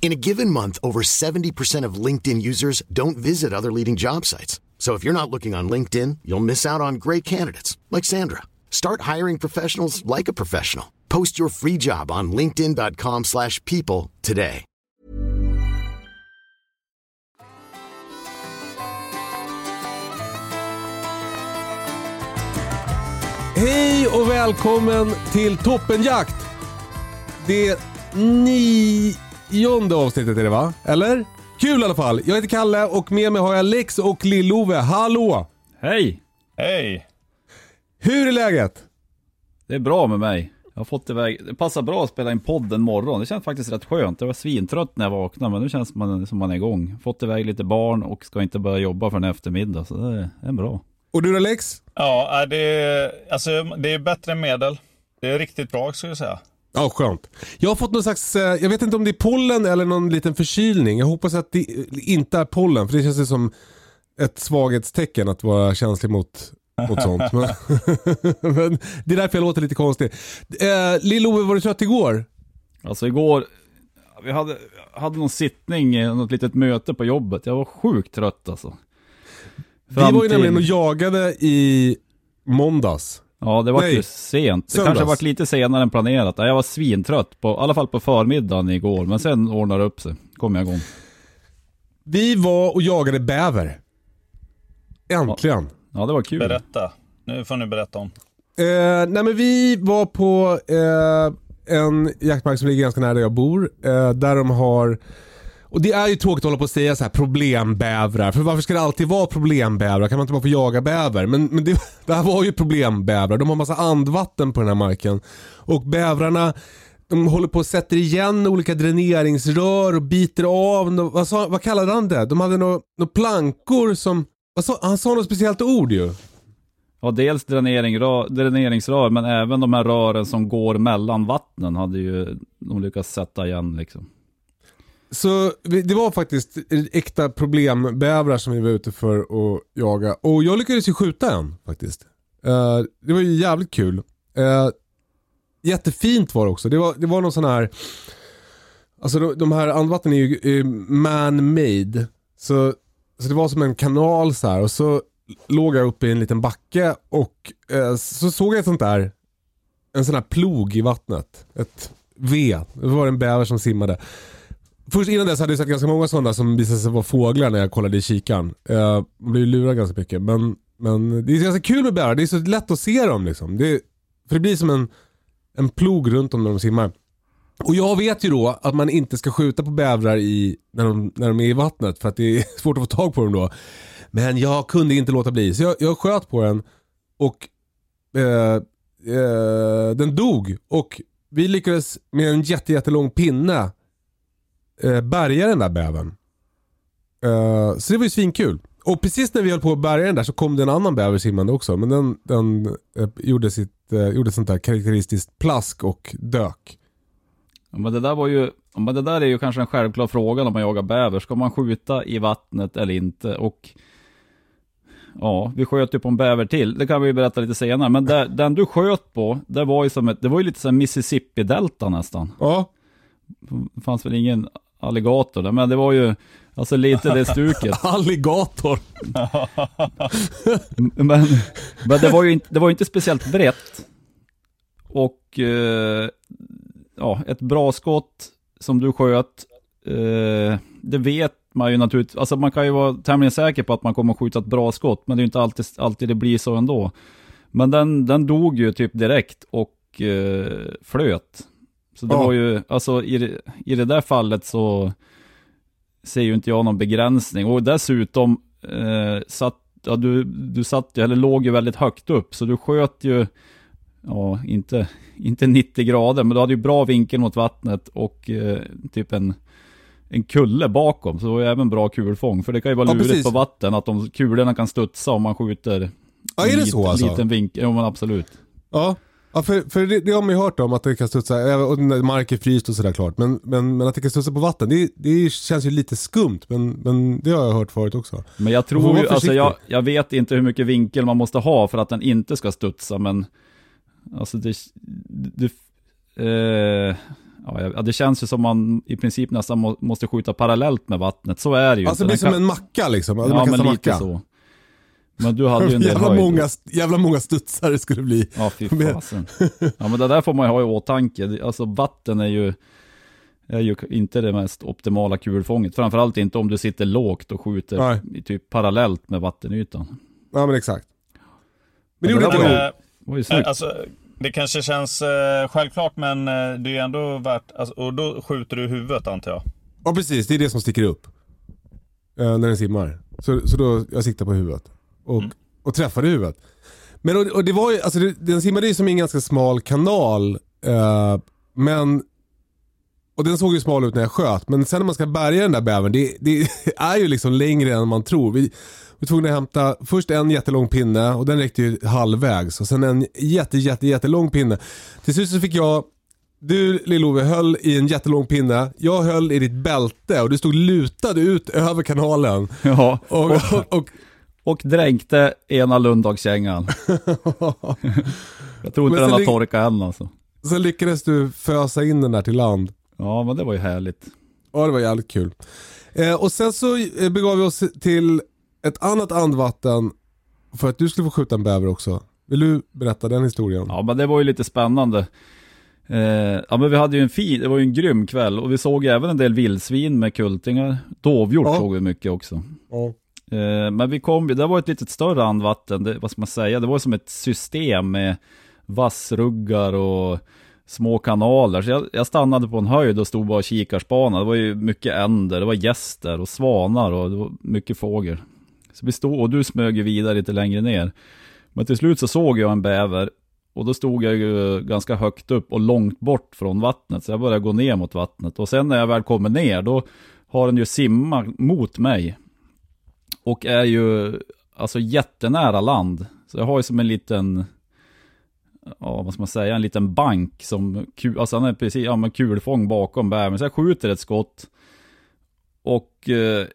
In a given month, over 70% of LinkedIn users don't visit other leading job sites. So if you're not looking on LinkedIn, you'll miss out on great candidates like Sandra. Start hiring professionals like a professional. Post your free job on linkedin.com/people today. Hej och välkommen till Toppenjakt! Det nionde avsnittet är det va? Eller? Kul i alla fall. Jag heter Kalle och med mig har jag Lex och Lill-Ove. Hallå! Hej! Hej! Hur är läget? Det är bra med mig. Jag har fått iväg, det passar bra att spela in podd en morgon. Det känns faktiskt rätt skönt. Jag var svintrött när jag vaknade, men nu känns man som man är igång. Fått iväg lite barn och ska inte börja jobba förrän eftermiddag, så det är bra. Och du då Lex? Ja, det är, alltså, det är bättre än medel. Det är riktigt bra skulle jag säga. Ja, skönt. Jag har fått någon slags, eh, jag vet inte om det är pollen eller någon liten förkylning. Jag hoppas att det inte är pollen, för det känns ju som ett svaghetstecken att vara känslig mot, mot sånt. Men, men det är därför jag låter lite konstig. Eh, Lill-Ove, var du trött igår? Alltså igår, vi hade, hade någon sittning, eh, något litet möte på jobbet. Jag var sjukt trött alltså. Vi Fram var ju till- nämligen och jagade i måndags. Ja, det var Nej. ju sent. Det Söndags. kanske varit lite senare än planerat. Ja, Jag var svintrött, på, i alla fall på förmiddagen igår. Men sen ordnade det upp sig. Kom jag igång. Vi var och jagade bäver. Äntligen. Ja, det var kul. Berätta. Nu får ni berätta om. Eh, nej men vi var på eh, en jaktmark som ligger ganska nära där jag bor. Eh, där de har, och det är ju tråkigt att hålla på och säga så här problembävrar. För varför ska det alltid vara problembävrar? Kan man inte bara få jaga bäver? Men, men det, det här var ju problembävrar. De har massa andvatten på den här marken. Och bävrarna de håller på och sätter igen olika dräneringsrör och biter av. Vad, sa, vad kallade han det? De hade några plankor som... Vad sa, han sa något speciellt ord ju. Ja, dels dränering, dräneringsrör, men även de här rören som går mellan vattnen hade ju de lyckats sätta igen liksom. Så det var faktiskt äkta problembävrar som vi var ute för att jaga. Och jag lyckades ju skjuta en faktiskt. Eh, det var ju jävligt kul. Eh, jättefint var det också. Det var, det var någon sån här... Alltså de, de här andvattnen är ju eh, man-made. Så, så det var som en kanal så här. Och så låg jag uppe i en liten backe och så såg jag ett sånt där, en sån här plog i vattnet. Ett V. Det var en bäver som simmade. Först innan dess hade jag sett ganska många sådana som visade sig vara fåglar när jag kollade i kikaren. Uh, eh, man blir ju lurad ganska mycket. Men, men det är ganska kul med bävrar. Det är så lätt att se dem liksom. Det, för det blir som en, en plog runt dem när de simmar. Och jag vet ju då att man inte ska skjuta på bävrar i, när, de, när de är i vattnet för att det är svårt att få tag på dem då. Men jag kunde inte låta bli. Så jag, jag sköt på den och eh, eh, den dog. Och vi lyckades med en jätte, jättelång pinne eh, bärga den där bävern. Eh, så det var ju svinkul. Och precis när vi höll på att bärga den där så kom det en annan bäver simmande också. Men den, den eh, gjorde, sitt, eh, gjorde sånt där karaktäristiskt plask och dök. Ja, men det där var ju, men det där är ju kanske en självklar fråga när man jagar bäver. Ska man skjuta i vattnet eller inte? Och ja, vi sköt ju på en bäver till. Det kan vi ju berätta lite senare. Men där, den du sköt på, det var ju som ett, det var ju lite som Mississippi-delta nästan. Ja, Det fanns väl ingen alligator men det var ju alltså lite det stuket. alligator. Men, men det var ju inte, det var inte speciellt brett. Och eh, ja, ett bra skott som du sköt, eh, det vet man ju naturligtvis. Alltså man kan ju vara tämligen säker på att man kommer att skjuta ett bra skott, men det är ju inte alltid, alltid det blir så ändå. Men den, den dog ju typ direkt och eh, flöt. Så det Ja. var ju, alltså i, i det där fallet så ser ju inte jag någon begränsning. Och dessutom eh, satt, ja, du, du satt ju, eller låg ju väldigt högt upp, så du sköt ju ja, inte, inte 90 grader, men du hade ju bra vinkel mot vattnet och eh, typ en, en kulle bakom. Så det var ju även bra kulfång. För det kan ju vara Ja, lurigt precis. på vatten att de kulorna kan studsa om man skjuter Ja, är det lit- så alltså? liten vinkel. Jo men absolut. Ja, ja för, för det, det har man ju hört om att det kan studsa, och mark är fryst och sådär klart. Men, men, men att det kan studsa på vatten, det, det känns ju lite skumt. Men, men det har jag hört förut också. Men jag tror ju, alltså jag, jag vet inte hur mycket vinkel man måste ha för att den inte ska studsa, men alltså det, det, eh, ja, det känns ju som man i princip nästan må, måste skjuta parallellt med vattnet. Så är det ju Alltså det inte. blir Den som kan- en macka liksom. Alltså Ja, man men kastar lite macka. så. Men du hade ju en del jävla, höjd. många, jävla många studsar det skulle bli. Ja, fy fasen. Ja, men det där får man ju ha i åtanke. Det- Alltså vatten är ju, är ju inte det mest optimala kulfånget. Framförallt inte om du sitter lågt och skjuter Nej. i typ parallellt med vattenytan. Ja men exakt. Men det Men gjorde det inte var du. ju- Eh, Det var ju snyggt. Alltså, det kanske känns eh, självklart, men eh, det är ändå värt... Alltså, och då skjuter du huvudet antar jag? Ja precis, det är det som sticker upp. Eh, när den simmar. Så, så då, jag siktar på huvudet. Och, och träffar i huvudet. Men och, och det var ju, alltså det, den simmade ju som i en ganska smal kanal. Eh, men, och den såg ju smal ut när jag sköt. Men sen när man ska bärga den där bävern, det, det är ju liksom längre än man tror. Vi, vi var tvungna att hämta först en jättelång pinne och den räckte ju halvvägs. Och sen en jätte, jätte, jättelång pinne. Till slut så fick jag du Lill-Ove höll i en jättelång pinne, jag höll i ditt bälte och du stod lutad ut över kanalen. Ja, Och, och, och, och dränkte ena Lundagskängan. Jag tror inte den har torkat än alltså. sen lyckades du fösa in den där till land. Ja, men det var ju härligt. Ja, det var jävligt kul. Eh, och sen så eh, begav vi oss till ett annat andvatten för att du skulle få skjuta en bäver också. Vill du berätta den historien? Ja, men det var ju lite spännande. Eh, ja, men vi hade ju en fin, det var ju en grym kväll och vi såg även en del vildsvin med kultingar. Dovhjort Ja. såg vi mycket också. Ja. Eh, men vi kom det var ett lite större andvatten, det, vad ska man säga, det var som ett system med vassruggar och små kanaler. Så jag, jag stannade på en höjd och stod bara och kikarspanade. Det var ju mycket änder, det var gäster och svanar och det var mycket fågel. Så vi stod, och du smög ju vidare lite längre ner. Men till slut så såg jag en bäver och då stod jag ju ganska högt upp och långt bort från vattnet. Så jag började gå ner mot vattnet. Och sen när jag väl kommer ner, då har den ju simmat mot mig. Och är ju alltså jättenära land. Så jag har ju som en liten, ja vad ska man säga, en liten bank som, alltså han är precis, ja men kulfång bakom bävern. Så jag skjuter ett skott. Och eh,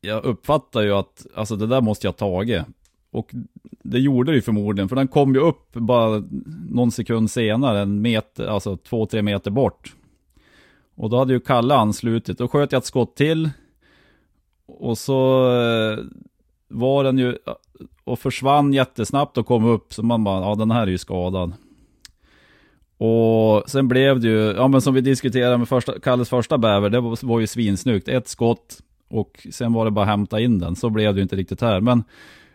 jag uppfattar ju att, alltså det där måste jag ha tagit. Och det gjorde det ju förmodligen, för den kom ju upp bara någon sekund senare, en meter, alltså två, tre meter bort. Och då hade ju Kalle anslutit, då sköt jag ett skott till. Och så eh, var den ju, och försvann jättesnabbt och kom upp, så man bara, ja den här är ju skadad. Och sen blev det ju, ja men som vi diskuterade med första, Kalles första bäver, det var, var ju svinsnyggt. Ett skott och sen var det bara att hämta in den. Så blev det ju inte riktigt här. Men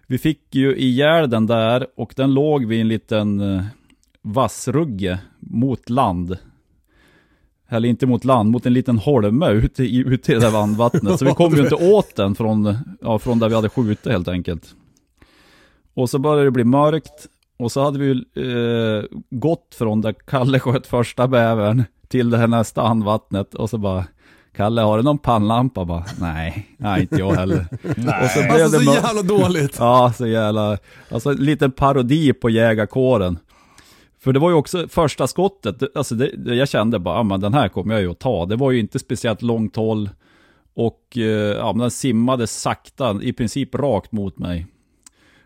vi fick ju ihjäl den där och den låg vid en liten eh, vassrugge mot land. Eller inte mot land, mot en liten holme ute i, ute i det där vandvattnet. Så vi kom ju inte åt den från, ja, från där vi hade skjutit helt enkelt. Och så började det bli mörkt. Och så hade vi eh, gått från där Kalle sköt första bävern till det här nästa andvattnet. Och så bara, Kalle har du någon pannlampa? Bara, nej, nej inte jag heller. Och så blev Alltså det så jävla dåligt. Ja, så jävla, alltså en liten parodi på jägarkåren. För det var ju också första skottet, alltså det, det, jag kände bara, ja men den här kommer jag ju att ta. Det var ju inte speciellt långt håll. Och eh, ja, men den simmade sakta, i princip rakt mot mig.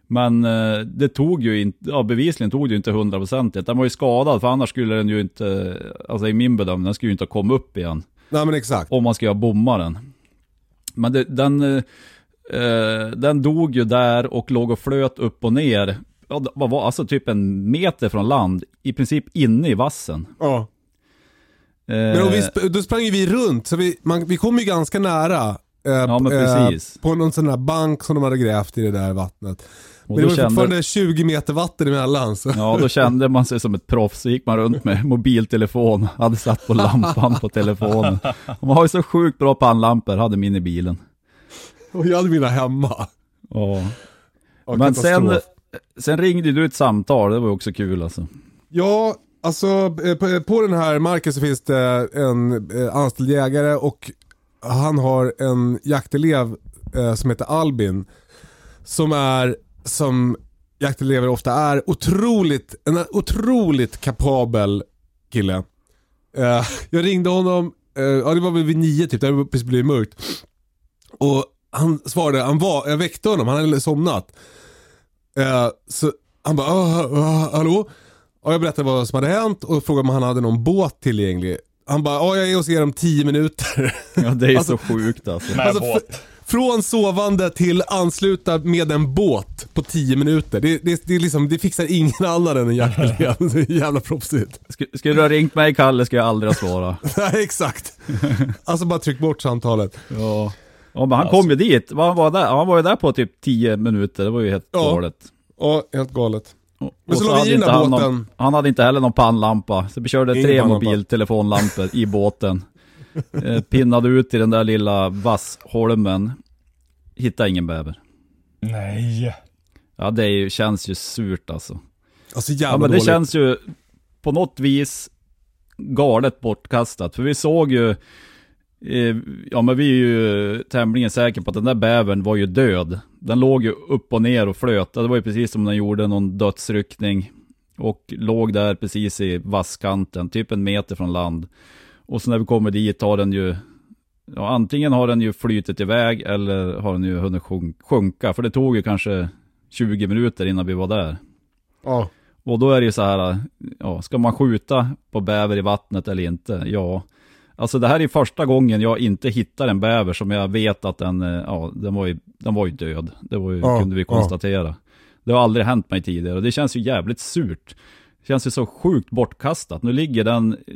Men eh, det tog ju inte, ja bevisligen tog det ju inte hundraprocentigt. Den var ju skadad, för annars skulle den ju inte, alltså i min bedömning, den skulle ju inte ha kommit upp igen Nej men exakt. om man ska göra bommaren. Men det, den, eh, eh, den dog ju där och låg och flöt upp och ner. Det var- alltså typ en meter från land, i princip inne i vassen. Ja. Eh, Men vi, sp- då sprang ju vi runt, så vi, man, vi kom ju ganska nära. eh, Ja, men eh, precis. på någon sån där bank som de hade grävt i det där vattnet. Men det var kände, fortfarande 20 meter vatten emellan. Så. ja, då kände man sig som ett proffs, så gick man runt med mobiltelefon, hade satt på lampan på telefonen. Och man har ju så sjukt bra pannlampor, hade min i bilen. Och jag hade mina hemma. Ja. Men sen sen ringde du ett samtal, det var ju också kul alltså. Ja, alltså eh, på, eh, på den här marken så finns det en eh, anställd jägare och han har en jaktelev som heter Albin. Som är, som jaktelever ofta är, otroligt, en otroligt kapabel kille. Jag ringde honom, ja det var väl vid nio typ, det hade precis blivit mörkt. Och han svarade, han var, jag väckte honom, han hade somnat. Eh, så han bara, "Ah, ah, hallå? Och jag berättade vad som hade hänt och frågade om han hade någon båt tillgänglig. Han bara, ja jag är hos er om 10 minuter. Ja, det är Alltså- så sjukt alltså. Med Alltså, båt. från sovande till ansluta med en båt på 10 minuter. Det, det, det, är liksom, det fixar ingen annan än en jaktmiljö. det är jävla proffsigt. Sk- Skulle du ha ringt mig Kalle skulle jag aldrig ha svarat. Nej exakt. Alltså bara tryck bort samtalet. Ja. Ja men han kom ju dit, han var, där, han var ju där på typ 10 minuter, det var ju helt Ja. galet. Ja, helt galet. Och, Men så och la vi hade i den inte där han, båten. någon, han hade inte heller någon pannlampa, så vi körde Ingen tre pannlampa. mobiltelefonlampor i båten. Eh, pinnade ut i den där lilla vassholmen. Hittade ingen bäver. Nej. Ja det ju, känns ju surt alltså. Alltså jävla Ja men det dåligt. känns ju på något vis galet bortkastat. För vi såg ju, ja men vi är ju tämligen säkra på att den där bävern var ju död. Den låg ju upp och ner och flöt. Det var ju precis som den gjorde någon dödsryckning. Och låg där precis i vasskanten, typ en meter från land. Och så när vi kommer dit har den ju, ja antingen har den ju flytit iväg eller har den ju hunnit sjunk- sjunka. För det tog ju kanske 20 minuter innan vi var där. Ja. Och då är det ju så här, ja, ska man skjuta på bäver i vattnet eller inte? Ja. Alltså det här är första gången jag inte hittar en bäver som jag vet att den, eh, ja, den var ju, den var ju död. Det var ju, Ja, kunde vi ja. konstatera. Det har aldrig hänt mig tidigare och det känns ju jävligt surt. Det känns ju så sjukt bortkastat. Nu ligger den, eh,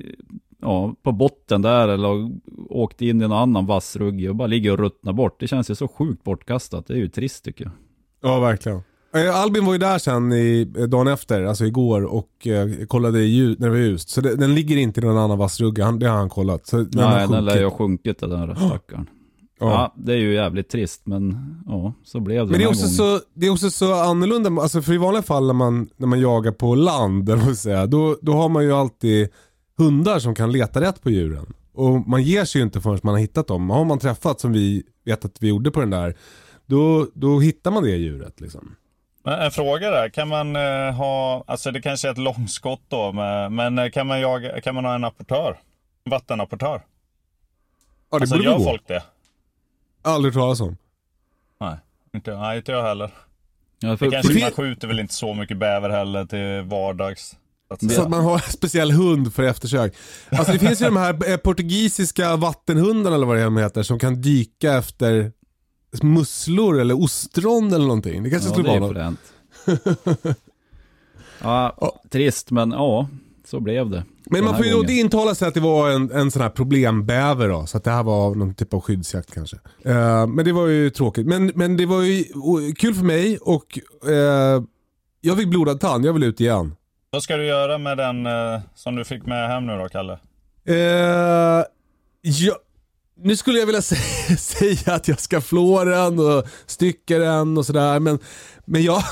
ja, på botten där eller åkt in i någon annan vassrugg och bara ligger och ruttnar bort. Det känns ju så sjukt bortkastat. Det är ju trist tycker jag. Ja, verkligen. Eh, Albin var ju där sen i, eh, dagen efter, alltså igår och eh, kollade i ljus, när det var ljust. Så det, den ligger inte i någon annan vassrugga, han, det har han kollat. Så den har Nej, den lär ju ha sjunkit den där stackaren. Ja. Ja. det är ju jävligt trist, men ja, så blev det Men det är, också gången. så, det är också så annorlunda, alltså för i vanliga fall när man, när man jagar på land, säga, då, då har man ju alltid hundar som kan leta rätt på djuren. Och man ger sig ju inte förrän man har hittat dem. Har man träffat som vi vet att vi gjorde på den där, då, då hittar man det djuret liksom. Men en fråga där, kan man eh, ha, alltså det kanske är ett långskott då, men, men eh, kan, man jaga, kan man ha en apportör? En vattenapportör? Ja det Alltså borde gör gå. folk det? Aldrig hört talas om. Nej, inte, nej, inte jag heller. Ja, Det för, kanske, för- man skjuter väl inte så mycket bäver heller till vardags. Så att Så säga. att man har en speciell hund för eftersök. Alltså det finns ju de här eh, portugisiska vattenhundarna eller vad det heter som kan dyka efter musslor eller ostron eller någonting. Det kanske ja, skulle det vara något. fränt. ja, trist, men ja, så blev det. Men man får ju inte intala sig att det var en, en sån här problembäver då. Så att det här var någon typ av skyddsjakt kanske. Eh, men det var ju tråkigt. Men, men det var ju kul för mig och eh, jag fick blodad tand. Jag vill ut igen. Vad ska du göra med den eh, som du fick med hem nu då, Kalle? Eh, ja, nu skulle jag vilja sä- säga att jag ska flå den och stycka den och sådär. Men, men jag,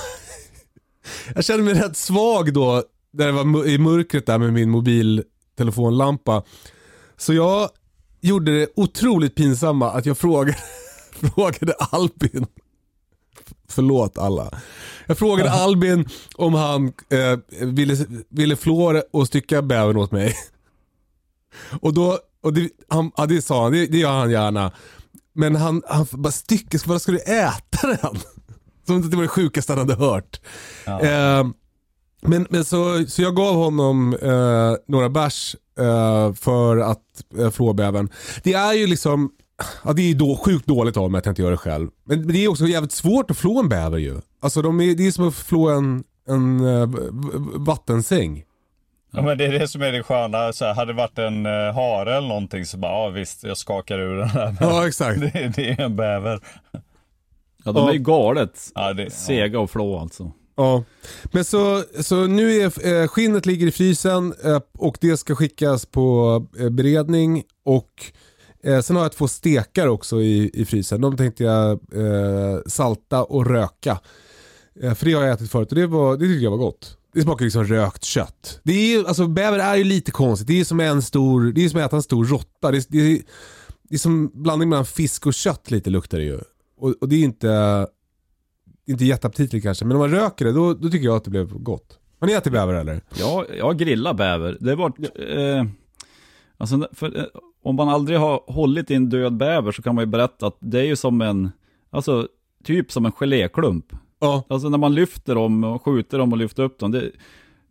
jag kände mig rätt svag då. När det var i mörkret där med min mobiltelefonlampa. Så jag gjorde det otroligt pinsamma att jag frågade, frågade Albin. Förlåt alla. Jag frågade Albin om han eh, ville, ville flå och stycka bävern åt mig. Och då, och det, han, ja, det sa han, det, det gör han gärna. Men han, han bara stycke, vad ska du äta den? Som att det var det sjukaste han hade hört. Eh, men men så, så jag gav honom eh, några bärs eh, för att eh, flå bävern. Det är ju liksom, ja, det är ju då, sjukt dåligt av mig att jag inte gör det själv. Men, men det är också jävligt svårt att flå en bäver ju. Alltså de är, det är som att flå en, en eh, vattensäng. Ja, men det är det som är det sköna. Så här, hade det varit en uh, hare eller någonting så bara, ja visst, jag skakar ur den här. Men Ja exakt. det, det är en bäver. Ja, de är ju galet Ja, det, ja. sega och flå alltså. Ja, men så, så nu är eh, skinnet ligger i frysen eh, och det ska skickas på eh, beredning och eh, sen har jag två stekar också i, i frysen. De tänkte jag eh, salta och röka. Eh, för det har jag ätit förut och det, var, det tyckte jag var gott. Det smakar liksom rökt kött. Det är ju, alltså bäver är ju lite konstigt. Det är som en stor, det är som att äta en stor råtta. Det, det, det är som blandning mellan fisk och kött lite luktar det ju. Och, och det är inte, inte jätteaptitligt kanske. Men om man röker det då, då tycker jag att det blev gott. Har ni ätit bäver eller? Ja, jag grillar bäver. Det var... Eh, alltså, för, eh, om man aldrig har hållit i en död bäver så kan man ju berätta att det är ju som en... Alltså, typ som en geléklump. Ja. Alltså när man lyfter dem och skjuter dem och lyfter upp dem. Det,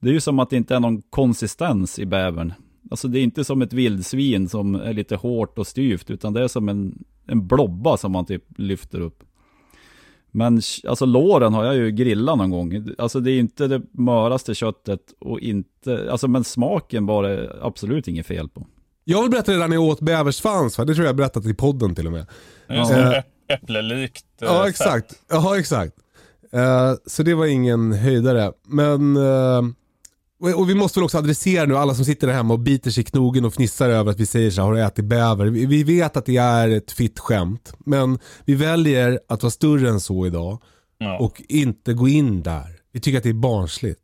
det är ju som att det inte är någon konsistens i bävern. Alltså det är inte som ett vildsvin som är lite hårt och styvt. Utan det är som en, en blobba som man typ lyfter upp. Men alltså låren har jag ju grillat någon gång. Alltså det är inte det möraste köttet och inte, alltså men smaken var det absolut inget fel på. Jag vill berätta det där när jag åt bäversvans. Va? Det tror jag jag berättat i podden till och med. Just Ja. det, ä- äpplelikt. eh, Ja exakt. Ja exakt. Eh, så det var ingen höjdare. Men, eh, och, och vi måste väl också adressera nu alla som sitter där hemma och biter sig i knogen och fnissar över att vi säger så här, har du ätit bäver? Vi, vi vet att det är ett fitt skämt. Men vi väljer att vara större än så idag Ja. och inte gå in där. Vi tycker att det är barnsligt.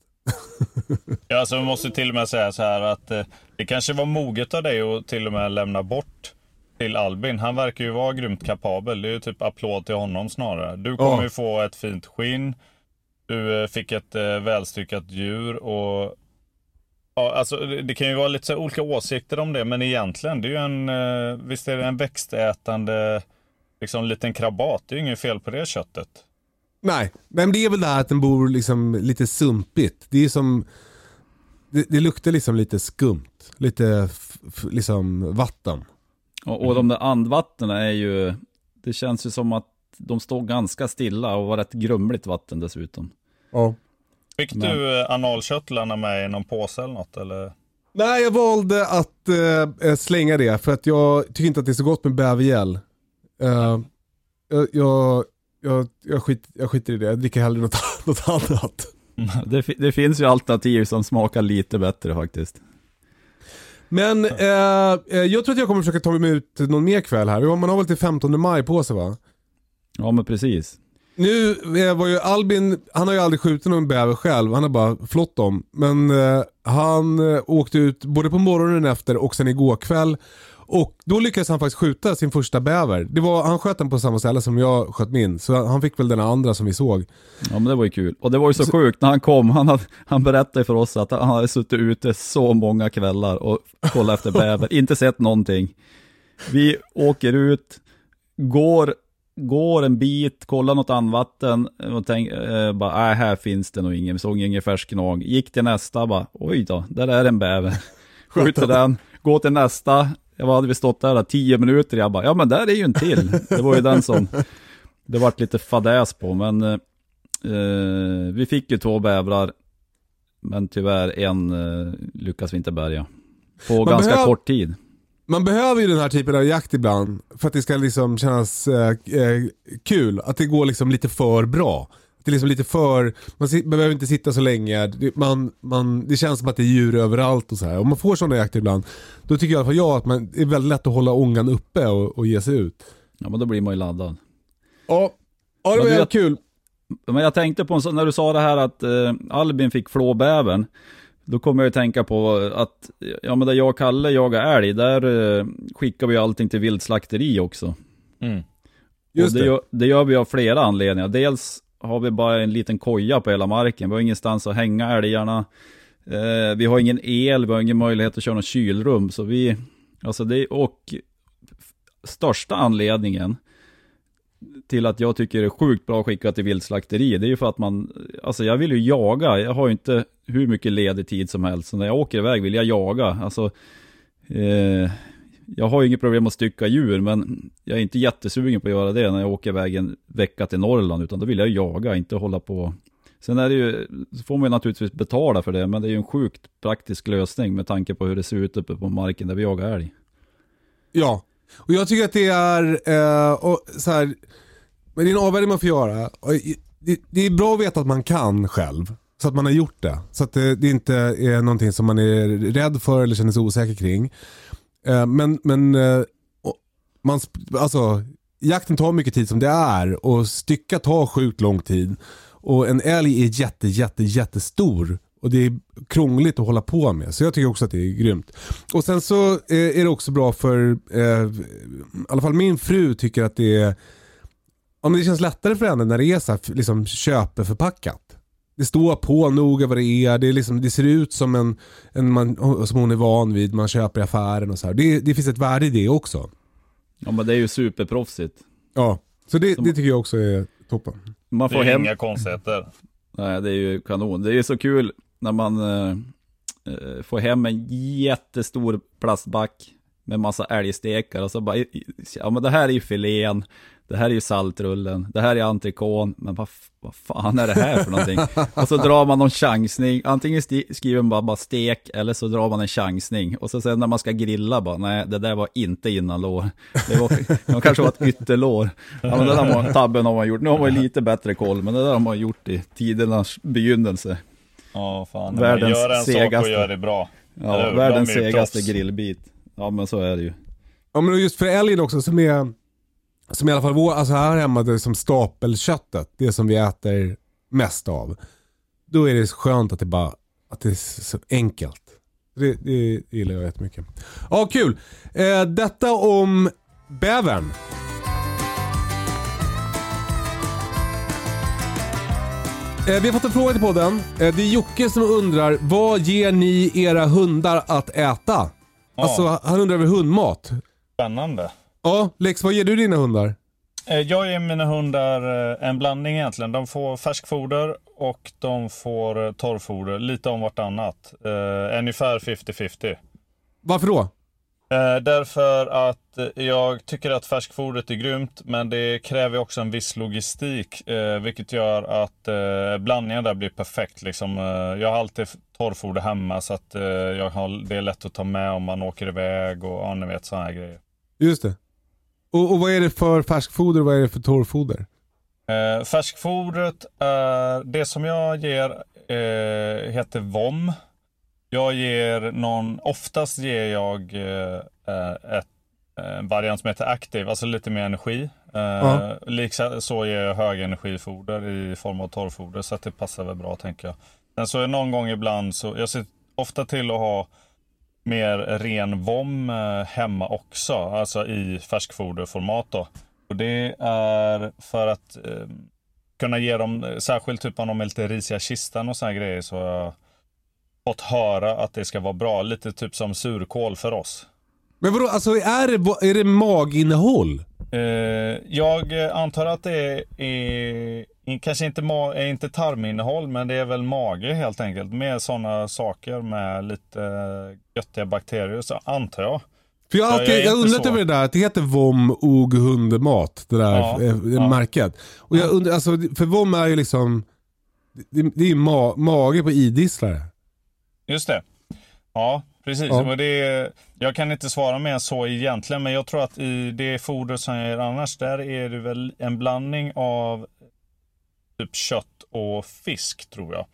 Ja, alltså, vi måste till och med säga så här att eh, det kanske var moget av dig att till och med lämna bort till Albin. Han verkar ju vara grymt kapabel. Det är ju typ applåd till honom snarare. Du kommer Ja. ju få ett fint skinn. Du eh, fick ett eh, välstyckat djur och Ja, alltså det kan ju vara lite olika åsikter om det, men egentligen det är ju en, eh, visst är det en växtätande liksom liten krabat. Det är ju inget fel på det köttet. Nej, men det är väl det här att den bor liksom lite sumpigt. Det är som, det, det luktar liksom lite skumt. Lite liksom vatten. Och, och de där andvattnen är ju, det känns ju som att de står ganska stilla och var rätt grumligt vatten dessutom. Ja. Fick Men- du eh, analköttlarna med i någon påse eller något? Eller? Nej, jag valde att eh, slänga det för att jag tycker inte att det är så gott med bävergäll. Eh, jag, jag, jag, jag, skit, jag skiter i det, jag dricker hellre något, något annat. Det, det finns ju alternativ som smakar lite bättre faktiskt. Men eh, eh, jag tror att jag kommer försöka ta mig ut någon mer kväll här. Man har väl till 15 maj på sig va? Ja men precis. Nu eh, var ju Albin, han har ju aldrig skjutit någon bäver själv, han har bara flott dem. Men eh, han eh, åkte ut både på morgonen efter och sen igår kväll. Och då lyckades han faktiskt skjuta sin första bäver. Det var, han sköt den på samma ställe som jag sköt min, så han fick väl den andra som vi såg. Ja men det var ju kul. Och det var ju så sjukt när han kom, han, hade, han berättade för oss att han hade suttit ute så många kvällar och kollat efter bäver, inte sett någonting. Vi åker ut, går, går en bit, kollar något andvatten och tänker, eh, bara, äh, här finns det nog ingen, vi såg ingen färsk gnag. Gick till nästa, bara, oj då, där är en bäver. Skjuter den, går till nästa, jag hade vi stått där, tio minuter, jag bara, ja men där är ju en till. Det var ju den som det vart lite fadäs på, men eh, eh, vi fick ju två bävrar. Men tyvärr en eh, lyckas vi inte bärga. På Man ganska behöv- kort tid. Man behöver ju den här typen av jakt ibland för att det ska liksom kännas eh, eh, kul. Att det går liksom lite för bra. Det är liksom lite för, man si- behöver inte sitta så länge. Det, man, man, det känns som att det är djur överallt och så här. Om man får sådana jakter ibland, då tycker i alla fall jag att man, det är väldigt lätt att hålla ångan uppe och, och ge sig ut. Ja men då blir man ju laddad. Ja, ja det Men var du jävligt kul. Men jag tänkte på när du sa det här att eh, Albin fick flåbävern. Då kommer jag ju tänka på att, ja men där jag och Kalle jagar älg, där eh, skickar vi allting till viltslakteri också. Mm. Just och det, det. Gör, det gör vi av flera anledningar. Dels har vi bara en liten koja på hela marken. Vi har ingenstans att hänga älgarna. Eh, vi har ingen el, vi har ingen möjlighet att köra något kylrum. Så vi, alltså det, och största anledningen till att jag tycker det är sjukt bra att skicka till viltslakteri, det är ju för att man, alltså jag vill ju jaga, jag har ju inte hur mycket ledig tid som helst, så när jag åker iväg vill jag jaga, alltså eh, jag har ju inget problem att stycka djur, men jag är inte jättesugen på att göra det när jag åker iväg en vecka till Norrland, utan då vill jag jaga, inte hålla på. Sen är det ju, så får man ju naturligtvis betala för det, men det är ju en sjukt praktisk lösning med tanke på hur det ser ut uppe på marken där vi jagar älg. Ja, och jag tycker att det är, eh, och så här, men det är en avvägning man får göra. Och det, det är bra att veta att man kan själv. Så att man har gjort det. Så att det, det inte är någonting som man är rädd för eller känner sig osäker kring. Eh, men men eh, och man, alltså, jakten tar mycket tid som det är och stycka tar sjukt lång tid. Och en älg är jätte, jätte, jättestor Och det är krångligt att hålla på med. Så jag tycker också att det är grymt. Och sen så eh, är det också bra för, eh, i alla fall min fru tycker att det är, ja, men det känns lättare för henne när det är så här, liksom köpeförpackat. Det står på noga vad det är, det, är liksom, det ser ut som en, en man, som hon är van vid, man köper i affären och så här. Det, det finns ett värde i det också. Ja men det är ju superproffsigt. Ja, så det, det tycker jag också är toppen. Man Det får är hem... inga konstigheter. Nej, det är ju kanon. Det är ju så kul när man eh, eh, får hem en jättestor plastback med massa älgstekar och så bara, ja men det här är ju filén, det här är ju saltrullen, det här är entrecôten, men vad, vad fan är det här för någonting? och så drar man någon chansning, antingen skriver man bara, bara stek eller så drar man en chansning och så sen när man ska grilla bara, nej det där var inte innanlår, det, var, det kanske var ett ytterlår. Ja men den där tabben har man gjort, nu har man ju lite bättre koll, men det där har man gjort i tidernas begynnelse. Ja, fan. Världens man gör en sak segaste. och gör det bra. Ja, världens segaste proffs. grillbit. Ja men så är det ju. Ja men just för älgen också som är, som i alla fall vår, alltså här hemma det är som stapelköttet, det som vi äter mest av. Då är det skönt att det bara, att det är så enkelt. Det, det gillar jag jättemycket. Ja kul. Eh, detta om bävern. Eh, vi har fått en fråga till podden. Eh, det är Jocke som undrar, vad ger ni era hundar att äta? Alltså han undrar över hundmat. Spännande. Ja, Lex vad ger du dina hundar? Eh, Jag ger mina hundar eh, en blandning egentligen. De får färskfoder och de får eh, torrfoder. Lite om vartannat. Uh, ungefär 50-50. Varför då? Därför att jag tycker att färskfodret är grymt, men det kräver också en viss logistik, vilket gör att blandningen där blir perfekt. Liksom, jag har alltid torrfoder hemma, så att jag har, det är lätt att ta med om man åker iväg och ja, ni vet sådana här grejer. Just det. Och, och vad är det för färskfoder och vad är det för torrfoder? Eh, färskfodret är, det som jag ger eh, heter VOM. Jag ger någon, oftast ger jag eh, ett, en variant som heter Active, alltså lite mer energi. Eh, Ja. Liksom så ger jag högenergifoder i form av torrfoder så att det passar väl bra tänker jag. Sen så är någon gång ibland så, jag ser ofta till att ha mer ren vom eh, hemma också, alltså i färskfoderformat då. Och det är för att eh, kunna ge dem, eh, särskilt typ om de är lite risiga kistan och såna här grejer, så har jag fått höra att det ska vara bra. Lite typ som surkål för oss. Men vadå, alltså är det, är det maginnehåll? Eh, jag antar att det är kanske inte, ma- är inte tarminnehåll, men det är väl mage helt enkelt. Med sådana saker med lite eh, göttiga bakterier, så antar jag. För jag alltid jag undrat över det där, att det heter VOM OG hundmat, det där Ja, eh, ja. märket. Och jag undrar, alltså, för VOM är ju liksom, det, det är ju ma mage på idisslare. Just det. Ja, precis. Ja. Det jag kan inte svara mer än så egentligen, men jag tror att i det foder som jag ger annars, där är det väl en blandning av typ kött och fisk, tror jag.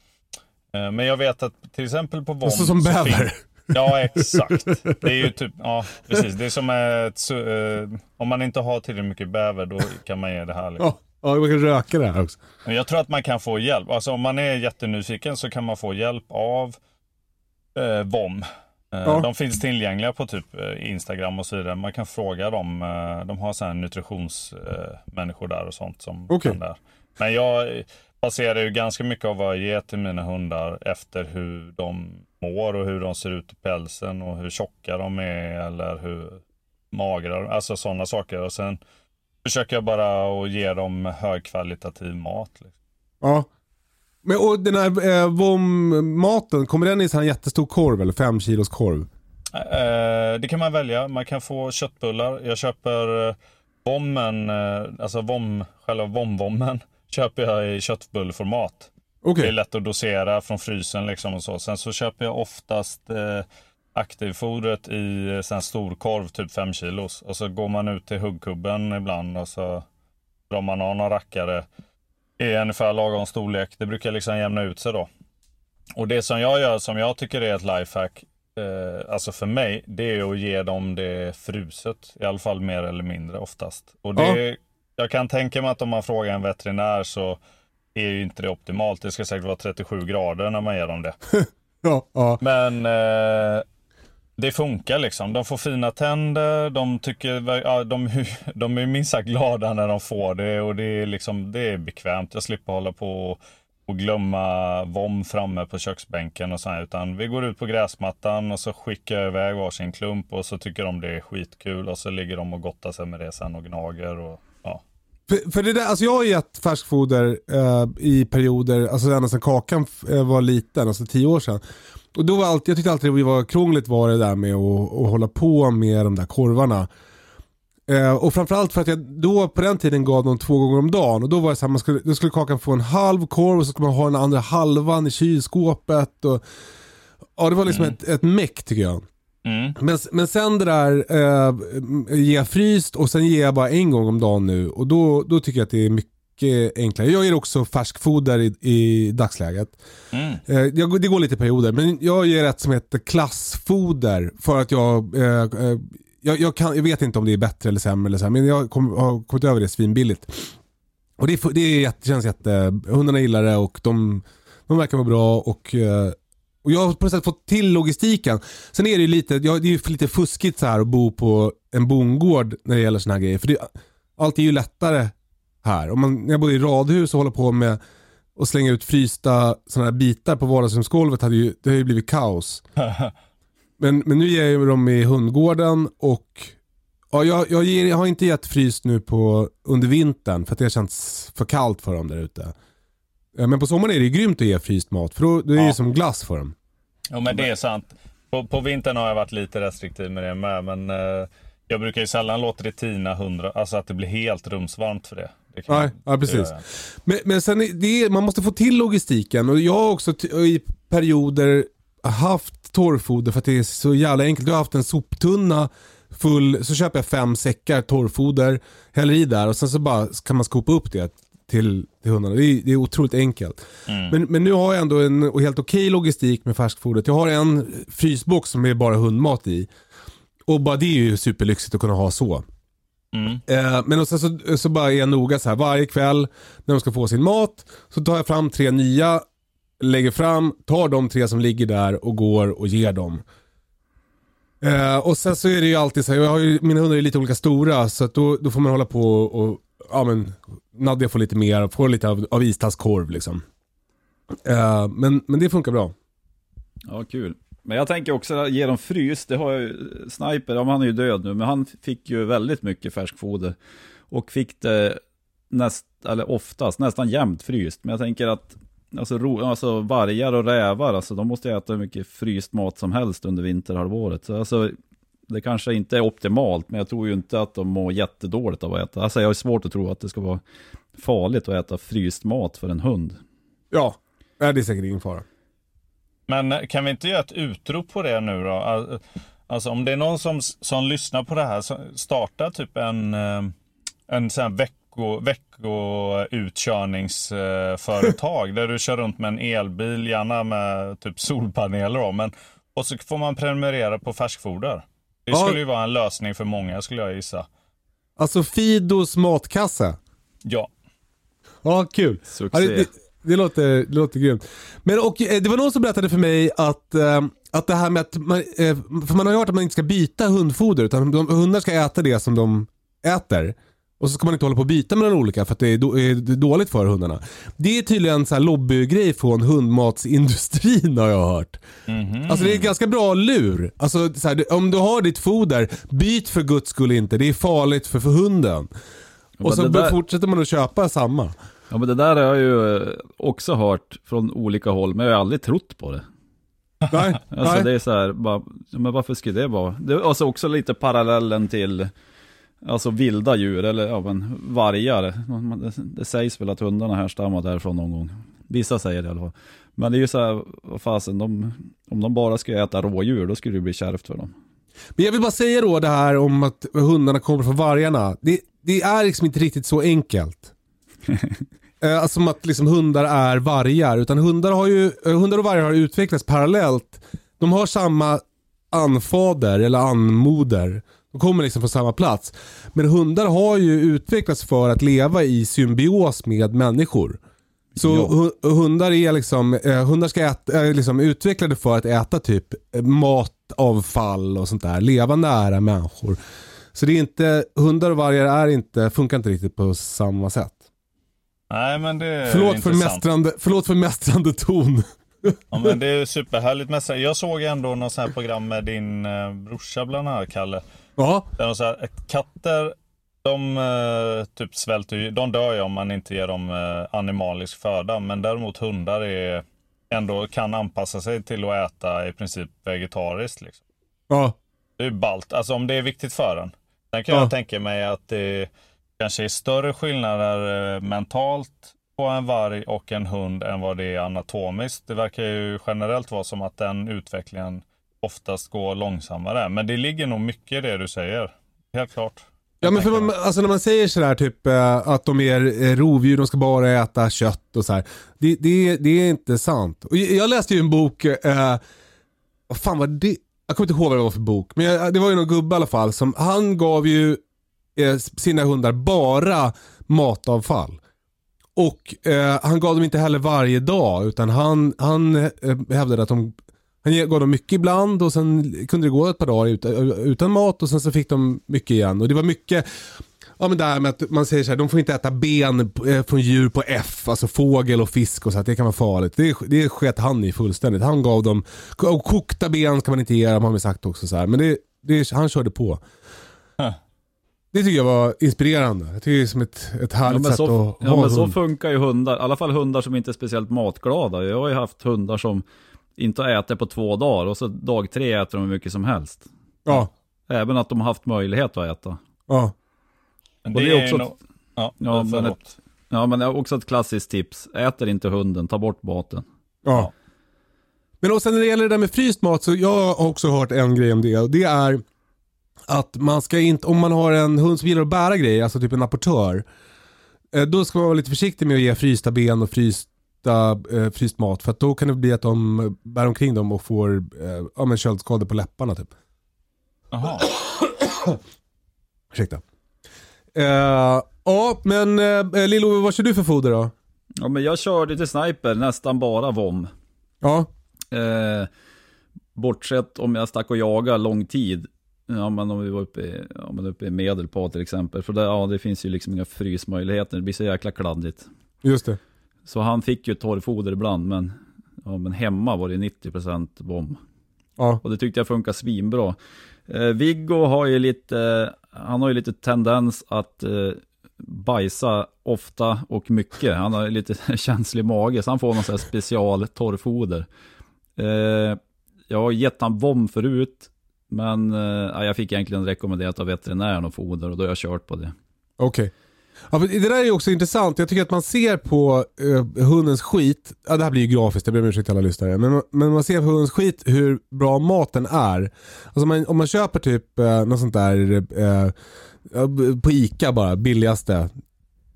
Eh, Men jag vet att till exempel på VOM... Alltså som bäver. Ja, exakt. Det är ju typ, ja precis. Det är som ett, eh, om man inte har tillräckligt mycket bäver, då kan man ge det här. Liksom. Ja, man kan röka det här också. Men jag tror att man kan få hjälp. Alltså om man är jättenyfiken så kan man få hjälp av eh, VOM. Eh, Ja. De finns tillgängliga på typ eh, Instagram och så vidare. Man kan fråga dem. De har så här nutritionsmänniskor människor där och sånt som Okej. kan där. Men jag baserar ju ganska mycket av vad jag ger till mina hundar efter hur de mår och hur de ser ut i pälsen och hur tjocka de är eller hur magra de Alltså sådana saker. Och sen försöker jag bara att ge dem högkvalitativ mat. Liksom. Ja. Men och den här eh, VOM-maten, kommer den i en jättestor korv eller fem kilos korv? Eh, det kan man välja. Man kan få köttbullar. Jag köper eh, vommen, eh, alltså vom, själva vom-vommen köper jag i köttbullformat. Okej. Det är lätt att dosera från frysen liksom och så. Sen så köper jag oftast eh, aktivfodret i eh, här storkorv, typ 5 kilos. Och så går man ut till huggkubben ibland och så drar man av några rackare i ungefär lagom storlek. Det brukar liksom jämna ut sig då. Och det som jag gör som jag tycker är ett lifehack, eh, alltså för mig, det är att ge dem det fruset. I alla fall mer eller mindre oftast. Och det, jag kan tänka mig att om man frågar en veterinär så är ju inte det optimalt. Det ska säkert vara 37 grader när man ger dem det. Ja, ja. Men eh, det funkar liksom. De får fina tänder. De, tycker, ja, de, de är minst sagt glada när de får det. Och det är, liksom, det är bekvämt. Jag slipper hålla på och glömma vom framme på köksbänken och så här, Utan vi går ut på gräsmattan och så skickar jag iväg varsin klump och så tycker de det är skitkul. Och så ligger de och gottar sig med det sen och gnager. Och. För, för det där, alltså jag har gett färskfoder eh, i perioder, alltså ända sedan Kakan eh, var liten, alltså tio år sedan. Och då var alltid, jag tyckte alltid det var krångligt var det där med att, att hålla på med de där korvarna. Eh, och framförallt för att jag då på den tiden gav dem två gånger om dagen. Och då var det så här, man skulle, då skulle Kakan få en halv korv och så skulle man ha den andra halvan i kylskåpet. Och, ja, det var liksom Mm. ett, ett meck tycker jag. Mm. Men, men sen det där, eh, ge jag fryst och sen ger jag bara en gång om dagen nu. Och då, då tycker jag att det är mycket enklare. Jag ger också färskfoder i, i dagsläget. Mm. Eh, jag, det går lite perioder, men jag ger ett som heter klassfoder för att jag, eh, eh, jag, jag, kan, jag vet inte om det är bättre eller sämre, eller så här, men jag kom, har kommit över det svinbilligt. Och det, är, det är jätte, känns jätte, hundarna gillar det och de, de verkar vara bra och, eh, och jag har på något sätt fått till logistiken. Sen är det ju lite, ja, det är lite fuskigt så här att bo på en bondgård när det gäller såna här grejer. För det, allt är ju lättare här. Om man, när jag bodde i radhus och håller på med och slänga ut frysta sådana här bitar på vardagsrumsgolvet hade ju, det hade ju blivit kaos. Men, men nu ger jag dem i hundgården och ja, jag, jag, ger, jag har inte gett fryst nu på, under vintern för att det har känts för kallt för dem där ute. Men på sommaren är det grymt att ge fryst mat för då, då är det Ja. som glass för dem. Jo men det är sant. På, på vintern har jag varit lite restriktiv med det med. Men eh, jag brukar ju sällan låta det tina hundra, alltså att det blir helt rumsvarmt för det. det Nej, ja, det precis. Men, men sen är det, man måste få till logistiken och jag har också i perioder haft torrfoder för att det är så jävla enkelt. Jag har haft en soptunna full, så köper jag fem säckar torrfoder, häller i där och sen så bara kan man skopa upp det till, till hundarna. Det är, det är otroligt enkelt. Men, men nu har jag ändå en helt okej logistik med färskfodret. Jag har en frysbox som är bara hundmat i. Och bara det är ju superlyxigt att kunna ha så. Mm. Eh, men och sen så, så bara är jag noga så här varje kväll när de ska få sin mat så tar jag fram tre nya, lägger fram, tar de tre som ligger där och går och ger dem. Eh, och sen så är det ju alltid så här, jag har ju, mina hundar är lite olika stora så att då, då får man hålla på och, ja men Nadja får lite mer, får lite av, av istadskorv liksom. Eh, men, men det funkar bra. Ja, kul. Men jag tänker också ge dem frys. Det har ju Sniper, ja, han är ju död nu, men han fick ju väldigt mycket färskfoder. Och fick det näst, eller oftast, nästan jämt fryst. Men jag tänker att alltså, ro, alltså vargar och rävar, alltså, de måste äta hur mycket fryst mat som helst under vinterhalvåret. Så alltså, det kanske inte är optimalt, men jag tror ju inte att de mår jättedåligt av att äta. Alltså jag har svårt att tro att det ska vara farligt att äta fryst mat för en hund. Ja, det är säkert ingen fara. Men eh, kan vi inte göra ett utrop på det nu då? Al- Alltså om det är någon som, som lyssnar på det här, starta typ en, eh, en sån här vecko, veckoutkörningsföretag där du kör runt med en elbil, gärna med typ solpaneler då, men och så får man prenumerera på färskfoder. Det Ja. skulle ju vara en lösning för många skulle jag gissa. Alltså Fidos matkasse. Ja. Ja, kul. Succé. Ja, det, det, det, låter, det låter grymt. Men och, eh, det var någon som berättade för mig att, eh, att det här med att, man, eh, för man har ju hört att man inte ska byta hundfoder utan de, hundar ska äta det som de äter. Och så ska man inte hålla på och byta mellan olika för att det är, det dåligt för hundarna. Det är tydligen en lobbygrej från hundmatsindustrin har jag hört. Alltså det är en ganska bra lur. Alltså, så här, om du har ditt foder, byt för guds skull inte. Det är farligt för, för hunden. men Och så det där- fortsätter man att köpa samma. Ja men det där har jag ju eh, också hört från olika håll, men jag har aldrig trott på det. Nej, Alltså nej. det är så här, bara, men varför skulle det vara? Det är alltså också lite parallellen till Alltså vilda djur, eller ja men vargar. Det sägs väl att hundarna härstammar därifrån någon gång. Vissa säger det i alla fall. Men det är ju så här, vad fasen, de, om de bara skulle äta rådjur, då skulle det bli kärvt för dem. Men jag vill bara säga då det här om att hundarna kommer från vargarna. Det, det är liksom inte riktigt så enkelt. Eh, alltså som att liksom hundar är vargar. Utan hundar, har ju, eh, hundar och vargar har utvecklats parallellt. De har samma anfader eller anmoder. De kommer liksom från samma plats. Men hundar har ju utvecklats för att leva i symbios med människor. Så Ja. hu- hundar är liksom, eh, hundar ska äta, är liksom utvecklade för att äta typ eh, matavfall och sånt där. Leva nära människor. Så det är inte, hundar och vargar är inte, funkar inte riktigt på samma sätt. Nej men det är Förlåt för, intressant. mästrande, förlåt för mästrande ton. Ja, men det är superhärligt med sig. Jag såg ändå något sånt här program med din eh, brorsa bland annat, Kalle. Ja, Där de sa att katter, de eh, typ svälter de dör ju om man inte ger dem eh, animalisk föda. Men däremot hundar är ändå kan anpassa sig till att äta i princip vegetariskt. Liksom. ja, Det är ballt, alltså om det är viktigt för en. Sen kan Ja. jag tänka mig att det kanske är större skillnader eh, mentalt på en varg och en hund än vad det är anatomiskt. Det verkar ju generellt vara som att den utvecklingen oftast går långsammare. Men det ligger nog mycket i det du säger. Helt klart. Ja men för man, alltså när man säger sådär typ eh, att de är eh, rovdjur, de ska bara äta kött och så här. Det, det, det är inte sant. Och jag jag läste ju en bok, eh, vad fan var det? Jag kommer inte ihåg vad det var för bok. Men jag, det var ju någon gubbe i alla fall som, han gav ju eh, sina hundar bara matavfall. Och eh, han gav dem inte heller varje dag utan han, han eh, hävdade att de han gav dem mycket ibland och sen kunde det gå ett par dagar utan, eh, utan mat och sen så fick de mycket igen. Och det var mycket, ja men det här med att man säger så här, de får inte äta ben eh, från djur på F, alltså fågel och fisk och så, att det kan vara farligt. Det, det sket han i fullständigt. Han gav dem, och kokta ben ska man inte ge dem har vi sagt också så här. Men det, det, han körde på. Huh. Det tycker jag var inspirerande. Jag tycker det är som ett, ett Ja, härligt men, sätt så, att ja, ha men så hund. funkar ju hundar, i alla fall hundar som inte är speciellt matglada. Jag har ju haft hundar som inte har ätit på två dagar och så dag tre äter de hur mycket som helst. Ja, Även att de har haft möjlighet att äta. ja. Men och det är också Ja, Ja, det men ett, ja, men det är också ett klassiskt tips. Äter inte hunden, ta bort maten. Ja. Men och sen när det gäller det där med fryst mat så jag har också hört en grej om det och det är att man ska inte, om man har en hund som gillar att bära grejer, alltså typ en apportör, eh, då ska man vara lite försiktig med att ge frysta ben och frysta, eh, fryst mat för då kan det bli att de bär omkring dem och får eh, ja, men köldskador på läpparna typ. Jaha. Ursäkta. Eh, ja, men eh, Lill-Ove, vad kör du för foder då? Ja, men jag körde till sniper nästan bara vom. Ja, Eh, bortsett om jag stack och jagade lång tid. Ja, men om vi var uppe i, ja, men uppe i Medelpad till exempel. För det, ja, det finns ju liksom inga frysmöjligheter. Det blir så jäkla kladdigt. just det. Så han fick ju torrfoder ibland, men, ja, men hemma var det 90% bom. Ja, Och det tyckte jag funkar svinbra. Eh, Viggo har ju lite, han har ju lite tendens att eh, bajsa ofta och mycket. Han har lite känslig mage, så han får någon sån här special torrfoder. Eh, jag har gett han vom förut, men eh, ja, jag fick egentligen rekommenderat av veterinären och foder och då har jag kört på det. Okej. Ja, det där är också intressant. Jag tycker att man ser på eh, hundens skit, ja, det här blir ju grafiskt, jag ber om ursäkt till alla lyssnare. Men, men man ser på hundens skit hur bra maten är. Alltså man, om man köper typ eh, något sånt där eh, eh, på ICA bara, billigaste.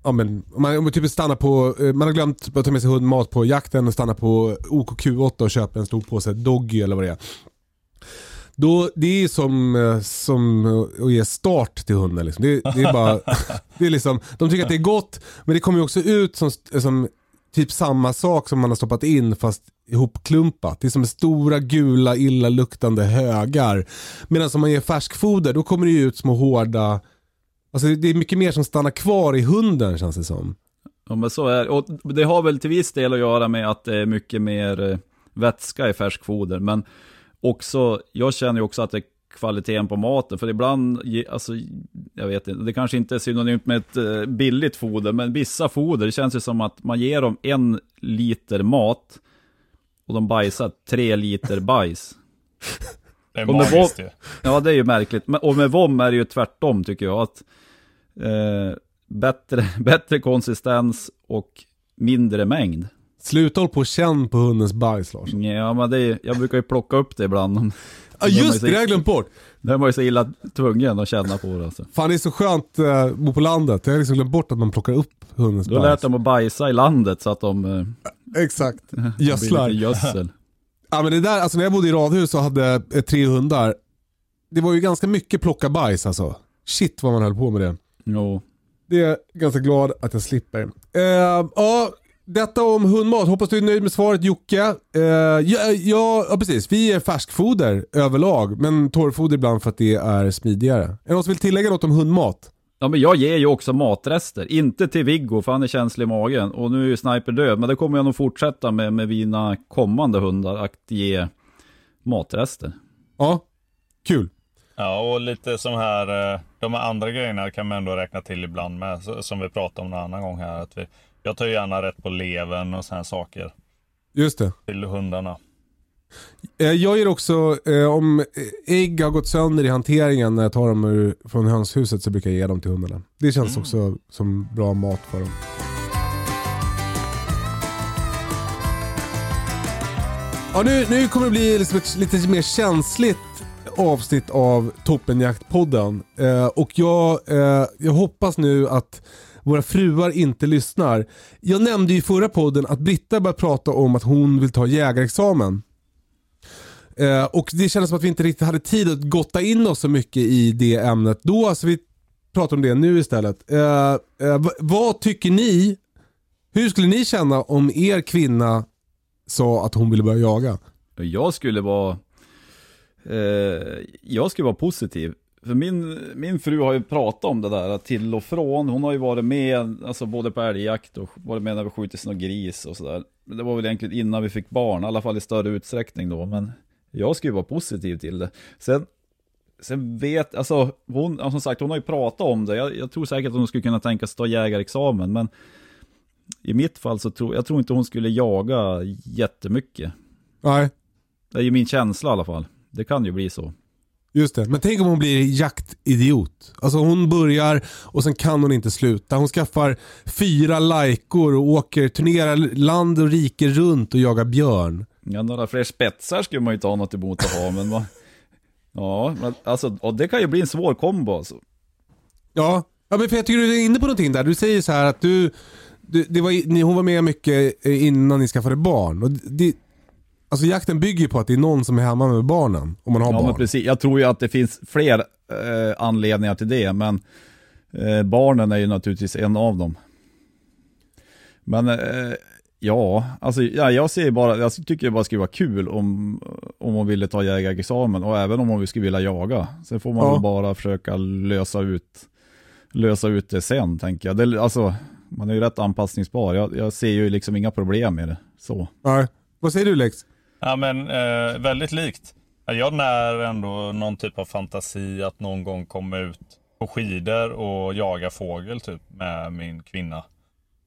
Ja, men, om man, om man typ stannar på, eh, man har glömt att ta med sig hundmat på jakten och stannar på OKQ8 och köper en stor påse Doggy eller vad det är. Då, det är som, eh, som att ge start till hunden. Liksom. Det, det är bara, det är liksom, de tycker att det är gott, men det kommer ju också ut som, som typ samma sak som man har stoppat in fast ihopklumpat. Det är som stora gula illaluktande högar. Medan om man ger färskfoder då kommer det ut små hårda, alltså det är mycket mer som stannar kvar i hunden känns det som. Ja men så är och det har väl till viss del att göra med att det är mycket mer eh, vätska i färskfoder, men också, jag känner ju också att det är kvaliteten på maten, för ibland, alltså, jag vet inte, det kanske inte är synonymt med ett eh, billigt foder, men vissa foder, det känns ju som att man ger dem en liter mat och de bajsar tre liter bajs. Det är magiskt ju. Ja, det är ju märkligt. Men- Och med vom är det ju tvärtom tycker jag. Att, eh, bättre, bättre konsistens och mindre mängd. Sluta hålla på och känn på hundens bajs Lars. Ja, men det är, jag brukar ju plocka upp det ibland. Ja just det, det har jag glömt bort. Det man ju så illa tvungen att känna på det. Alltså. Fan det är så skönt eh, att bo på landet. Jag har liksom glömt bort att man plockar upp hundens Då lät bajs. de att bajsa i landet så att de eh, Exakt. blir Gödslar. gödsel. Ja men det där, alltså när jag bodde i radhus och hade eh, tre hundar. Det var ju ganska mycket plocka bajs alltså. Shit vad man höll på med det. Jo. Det är jag ganska glad att jag slipper. Eh, ja, detta om hundmat. Hoppas du är nöjd med svaret Jocke. Uh, ja, ja, ja, precis. Vi är färskfoder överlag, men torrfoder ibland för att det är smidigare. Är det någon som vill tillägga något om hundmat? Ja men jag ger ju också matrester, inte till Viggo för han är känslig i magen och nu är ju Sniper död, men det kommer jag nog fortsätta med med mina kommande hundar att ge matrester. Ja, kul. Ja, och lite som här, eh, de här andra grejerna kan man ändå räkna till ibland med, som vi pratade om en annan gång här. Att vi, jag tar gärna rätt på levern och sådana saker. Just det. Till hundarna. Eh, jag ger också, eh, om ägg har gått sönder i hanteringen när jag tar dem ur, från hönshuset så brukar jag ge dem till hundarna. Det känns mm. också som bra mat för dem. Ja, nu, nu kommer det bli liksom ett lite mer känsligt avsnitt av Toppenjaktpodden. Eh, och jag, eh, jag hoppas nu att våra fruar inte lyssnar. Jag nämnde i förra podden att Britta började prata om att hon vill ta jägarexamen. Eh, och det kändes som att vi inte riktigt hade tid att gotta in oss så mycket i det ämnet då, så vi pratar om det nu istället. Eh, eh, vad tycker ni? Hur skulle ni känna om er kvinna sa att hon ville börja jaga? Jag skulle vara eh, jag skulle vara positiv. För min, min fru har ju pratat om det där till och från. Hon har ju varit med, alltså både på älgjakt och varit med när vi skjutit någon gris och sådär. Det var väl egentligen innan vi fick barn, i alla fall i större utsträckning då. Men jag skulle vara positiv till det. Sen, sen vet, alltså hon, som sagt, hon har ju pratat om det. Jag, jag tror säkert att hon skulle kunna tänka sig ta jägarexamen, men i mitt fall så tror jag tror inte hon skulle jaga jättemycket. Nej. Det är ju min känsla i alla fall. Det kan ju bli så. Just det, men tänk om hon blir jaktidiot. Alltså hon börjar och sen kan hon inte sluta. Hon skaffar fyra lajkor och åker, turnerar land och rike runt och jagar björn. Ja, några fler spetsar skulle man ju inte ha något emot att ha, men vad... Ja, alltså, och det kan ju bli en svår kombo alltså. Ja, ja men för jag tycker du är inne på någonting där. Du säger så här att du, du det var, hon var med mycket innan ni skaffade barn. Och det, Alltså jakten bygger ju på att det är någon som är hemma med barnen. Om man har ja, barn. Men precis. Jag tror ju att det finns fler eh, anledningar till det. Men eh, barnen är ju naturligtvis en av dem. Men eh, ja, alltså ja, jag ser bara, jag tycker det bara skulle vara kul om, om hon ville ta jägarexamen och även om hon skulle vilja jaga. Sen får man ja. väl bara försöka lösa ut, lösa ut det sen tänker jag. Det, alltså, man är ju rätt anpassningsbar. Jag, jag ser ju liksom inga problem med det. Så. Nej. Vad säger du Lex? Ja men eh, väldigt likt. Jag när ändå någon typ av fantasi att någon gång komma ut på skidor och jaga fågel typ med min kvinna.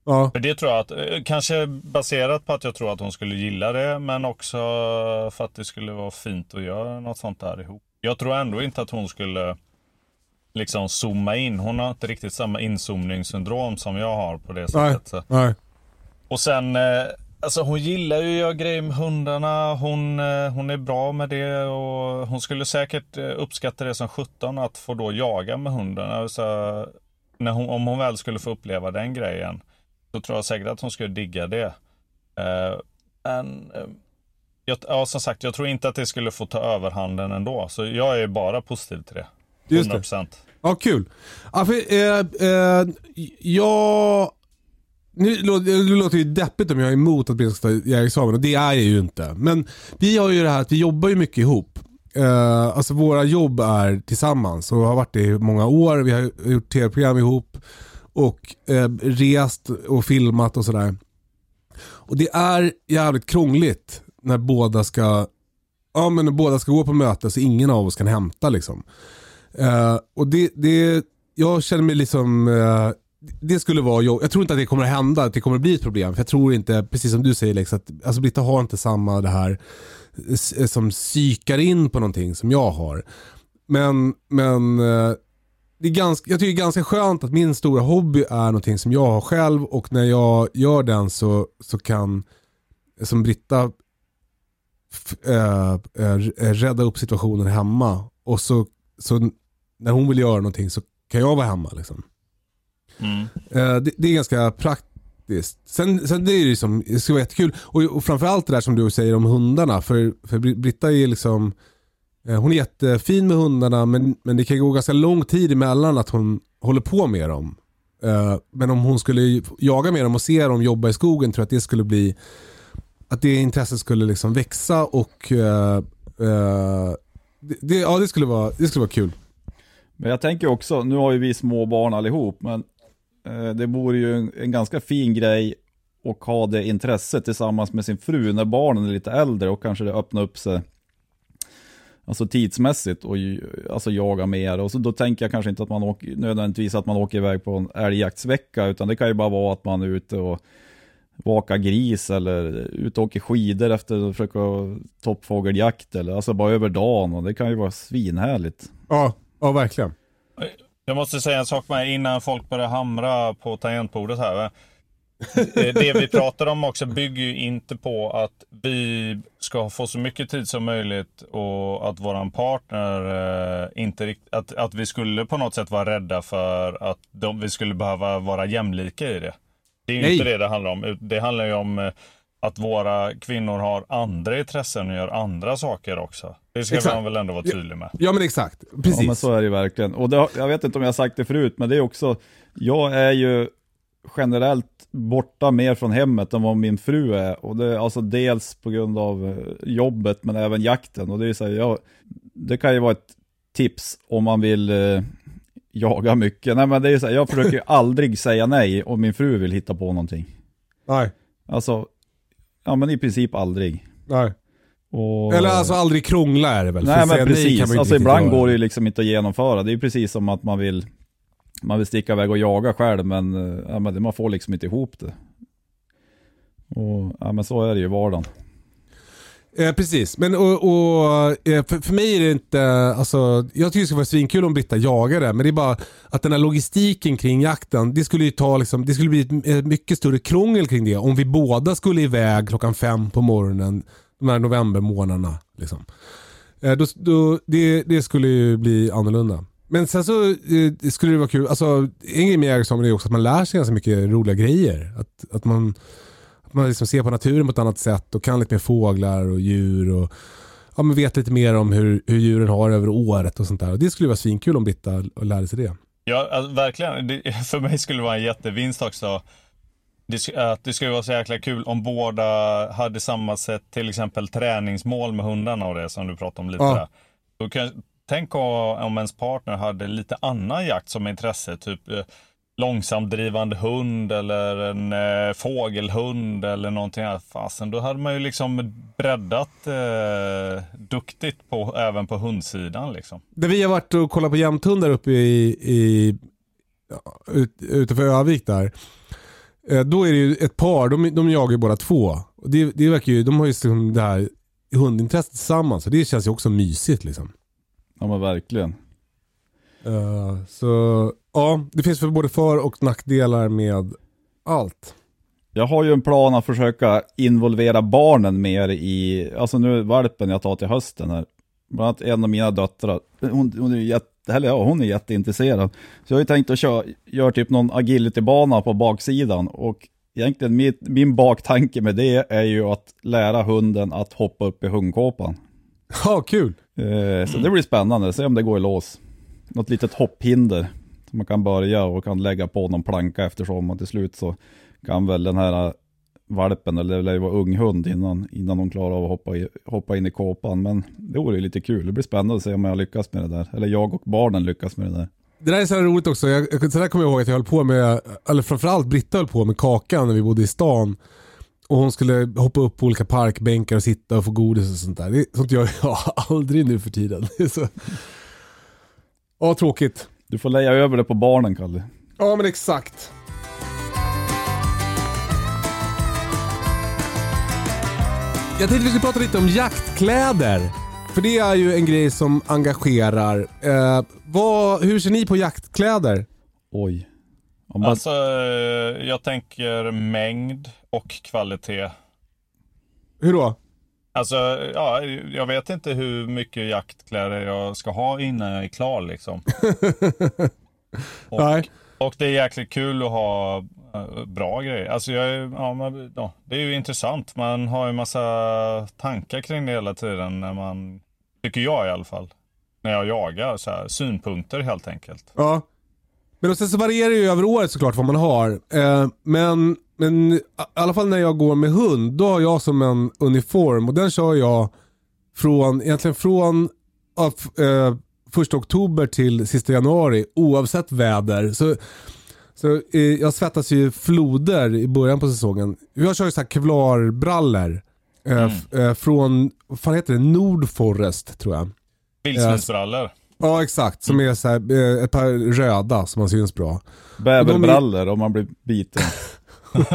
Ja. För det tror jag att, eh, kanske baserat på att jag tror att hon skulle gilla det, men också för att det skulle vara fint att göra något sånt där ihop. Jag tror ändå inte att hon skulle liksom zooma in. Hon har inte riktigt samma inzoomningssyndrom som jag har på det sättet. Nej. Nej. Och sen eh, Alltså hon gillar ju att göra grejer med hundarna. Hon, eh, hon är bra med det och hon skulle säkert eh, uppskatta det som 17 att få då jaga med hunden. Alltså, när hon, om hon väl skulle få uppleva den grejen. Då tror jag säkert att hon skulle digga det. Uh, men, jag, ja, som sagt, jag tror inte att det skulle få ta överhanden ändå. Så jag är bara positiv till det. 100%. Just det. Ja, kul. Ja, för, eh, jag nu det låter ju deppigt om jag är emot att Britta ska ta jägarexamen och det är jag ju inte. Men vi har ju det här att vi jobbar ju mycket ihop. Uh, alltså våra jobb är tillsammans och har varit det i många år. Vi har gjort tv-program ihop och uh, rest och filmat och sådär. Och det är jävligt krångligt när båda ska Ja men när båda ska gå på möte så ingen av oss kan hämta liksom. Uh, och det, det, jag känner mig liksom det skulle vara Jag tror inte att det kommer att hända, att det kommer att bli ett problem. För jag tror inte, precis som du säger Lex, att alltså Britta har inte samma det här eh, som psykar in på någonting som jag har. Men, men eh, det är ganska, jag tycker det är ganska skönt att min stora hobby är någonting som jag har själv och när jag gör den så, så kan, som Britta, äh, äh, rädda upp situationen hemma. Och så, så när hon vill göra någonting så kan jag vara hemma. Liksom. Mm. Det, det, är ganska praktiskt. Sen, sen det är det, som, det ska vara jättekul. Och, och framförallt det där som du säger om hundarna. För, för Britta är liksom, eh, hon är jättefin med hundarna men, men det kan gå ganska lång tid emellan att hon håller på med dem. Eh, men om hon skulle jaga med dem och se dem jobba i skogen tror jag att det skulle bli att det intresset skulle liksom växa och uh, uh, det, det, ja, det, skulle vara, det skulle vara kul. Men jag tänker också, nu har ju vi små barn allihop, men Eh, det vore ju en, en, ganska fin grej att ha det intresset tillsammans med sin fru när barnen är lite äldre och kanske det öppnar upp sig alltså tidsmässigt och alltså jaga mer. Och så då tänker jag kanske inte att man åker, nödvändigtvis att man åker iväg på en älgjaktsvecka, utan det kan ju bara vara att man är ute och vakar gris eller ute och åker skidor efter att försöka toppfågeljakt eller alltså bara över dagen och det kan ju vara svinhärligt. Ja, ja verkligen. Jag måste säga en sak med innan folk börjar hamra på tangentbordet här. Det vi pratar om också bygger ju inte på att vi ska få så mycket tid som möjligt och att våran partner eh, inte rikt, att, att vi skulle på något sätt vara rädda för att de, vi skulle behöva vara jämlika i det. Det är ju inte det det handlar om. Det handlar ju om eh, att våra kvinnor har andra intressen och gör andra saker också. Det ska exakt. man väl ändå vara tydlig med. Ja men exakt, precis. Ja men så är det ju verkligen. Och det, jag vet inte om jag har sagt det förut, men det är också, jag är ju generellt borta mer från hemmet än vad min fru är. Och det är alltså dels på grund av eh, jobbet men även jakten. Och det, är så här, jag, det kan ju vara ett tips om man vill eh, jaga mycket. Nej men det är så här, jag försöker ju aldrig säga nej om min fru vill hitta på någonting. Nej. Alltså, ja men i princip aldrig. Nej. Och... Eller alltså aldrig krångla är det väl? Nej men precis, nej alltså ibland går det ju liksom inte att genomföra. Det är ju precis som att man vill, man vill sticka iväg och jaga själv men, eh, ja, men man får liksom inte ihop det. Och, ja men så är det ju i vardagen. Eh, precis, men och, och eh, för, för, mig är det inte, alltså, jag tycker det skulle vara svinkul om Britta jagade, men det är bara att den här logistiken kring jakten, det skulle ju ta liksom, det skulle bli ett, ett mycket större krångel kring det om vi båda skulle iväg klockan fem på morgonen de här novembermånaderna. Liksom. Eh, då, då, det, det skulle ju bli annorlunda. Men sen så eh, skulle det vara kul, alltså en grej med jägarexamen är också att man lär sig ganska mycket roliga grejer. Att, att man man liksom ser på naturen på ett annat sätt och kan lite mer fåglar och djur och ja, men vet lite mer om hur, hur djuren har över året och sånt där. Och det skulle vara svinkul om Britta lärde sig det. Ja, alltså, verkligen. Det, för mig skulle det vara en jättevinst också. Det, att det skulle vara så jäkla kul om båda hade samma sätt, till exempel träningsmål med hundarna och det som du pratade om lite ja. Då kan, tänk om ens partner hade lite annan jakt som intresse, typ eh, långsamdrivande hund eller en eh, fågelhund eller någonting annat. Fasen, då hade man ju liksom breddat eh, duktigt på, även på hundsidan. Liksom. Där vi har varit och kollat på jämthundar uppe i, i ut, utanför Övik där. Eh, då är det ju ett par, de, de jagar ju båda två. Det, det verkar ju, de har ju liksom det här hundintresset tillsammans. Och det känns ju också mysigt liksom. Ja men verkligen. Uh, så ja, det finns för både för och nackdelar med allt. Jag har ju en plan att försöka involvera barnen mer i, alltså nu valpen jag tar till hösten här. Bland annat en av mina döttrar, hon, hon är jätte, eller ja, hon är jätteintresserad. Så jag har ju tänkt att köra, göra typ någon agilitybana på baksidan och egentligen min, min baktanke med det är ju att lära hunden att hoppa upp i hundkåpan. Ja, kul! Eh, så det blir spännande, se om det går i lås något litet hopphinder. Som man kan börja och kan lägga på någon planka eftersom och till slut så kan väl den här valpen, eller det lär ju vara ung hund innan, innan de klarar av att hoppa, i, hoppa in i kåpan. Men det vore ju lite kul. Det blir spännande att se om jag lyckas med det där. Eller jag och barnen lyckas med det där. Det där är så roligt också. Jag, så där kommer jag ihåg att jag höll på med, eller framförallt Britta höll på med Kakan när vi bodde i stan. Och hon skulle hoppa upp på olika parkbänkar och sitta och få godis och sånt där. Det sånt jag, jag aldrig nu för tiden. Så, Ja, tråkigt. Du får lägga över det på barnen, Kalle. Ja, men exakt. Jag tänkte vi skulle prata lite om jaktkläder. För det är ju en grej som engagerar. Eh, vad, hur ser ni på jaktkläder? Oj. Man... Alltså, eh, jag tänker mängd och kvalitet. Hur då? Alltså, ja, jag vet inte hur mycket jaktkläder jag ska ha innan jag är klar liksom. och, Nej och det är jäkligt kul att ha eh, bra grejer. Alltså, jag, ja, men, ja, det är ju intressant. Man har ju massa tankar kring det hela tiden när man, tycker jag i alla fall, när jag jagar. Så här, synpunkter helt enkelt. Ja. Men och sen så varierar det ju över året såklart vad man har. Eh, men, men i alla fall när jag går med hund, då har jag som en uniform och den kör jag från, egentligen från eh, första oktober till sista januari oavsett väder. Så, så eh, jag svettas ju floder i början på säsongen. Jag kör ju såhär kevlarbrallor. Eh, Mm. eh, från, vad fan heter det? Nordforest tror jag. Vildsvinsbrallor. Ja exakt, som är så här, eh, ett par röda som man syns bra. Bäverbrallor om man blir biten.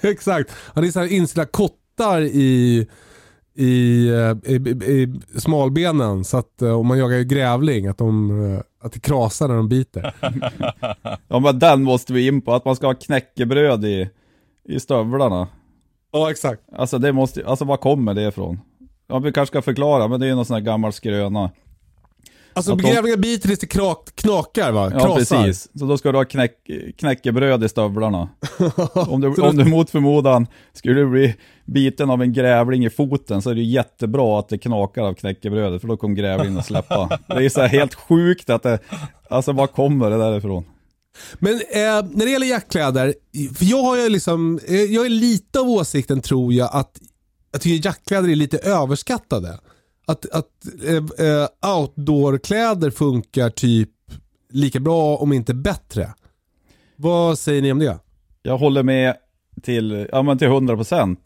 exakt, det är så här inställda kottar i, i, eh, i, i, i smalbenen så att eh, om man jagar grävling att, de, eh, att det krasar när de biter. Ja men den måste vi in på, att man ska ha knäckebröd i, i stövlarna. ja exakt. Alltså det måste, alltså var kommer det ifrån? Ja vi kanske ska förklara, men det är ju någon sån här gammal skröna. Alltså de- grävlingar biter tills det krak, knakar va? Ja Krasar. precis, så då ska du ha knäck, knäckebröd i stövlarna. om, du, om du mot förmodan skulle bli biten av en grävling i foten så är det jättebra att det knakar av knäckebrödet för då kommer grävlingen att släppa. Det är så helt sjukt att det, alltså var kommer det därifrån? Men eh, när det gäller jackkläder, för jag har ju liksom, eh, jag är lite av åsikten tror jag att jag tycker jackkläder är lite överskattade. Att, att eh, eh, outdoorkläder funkar typ lika bra om inte bättre. Vad säger ni om det? Jag håller med till, ja men till 100%.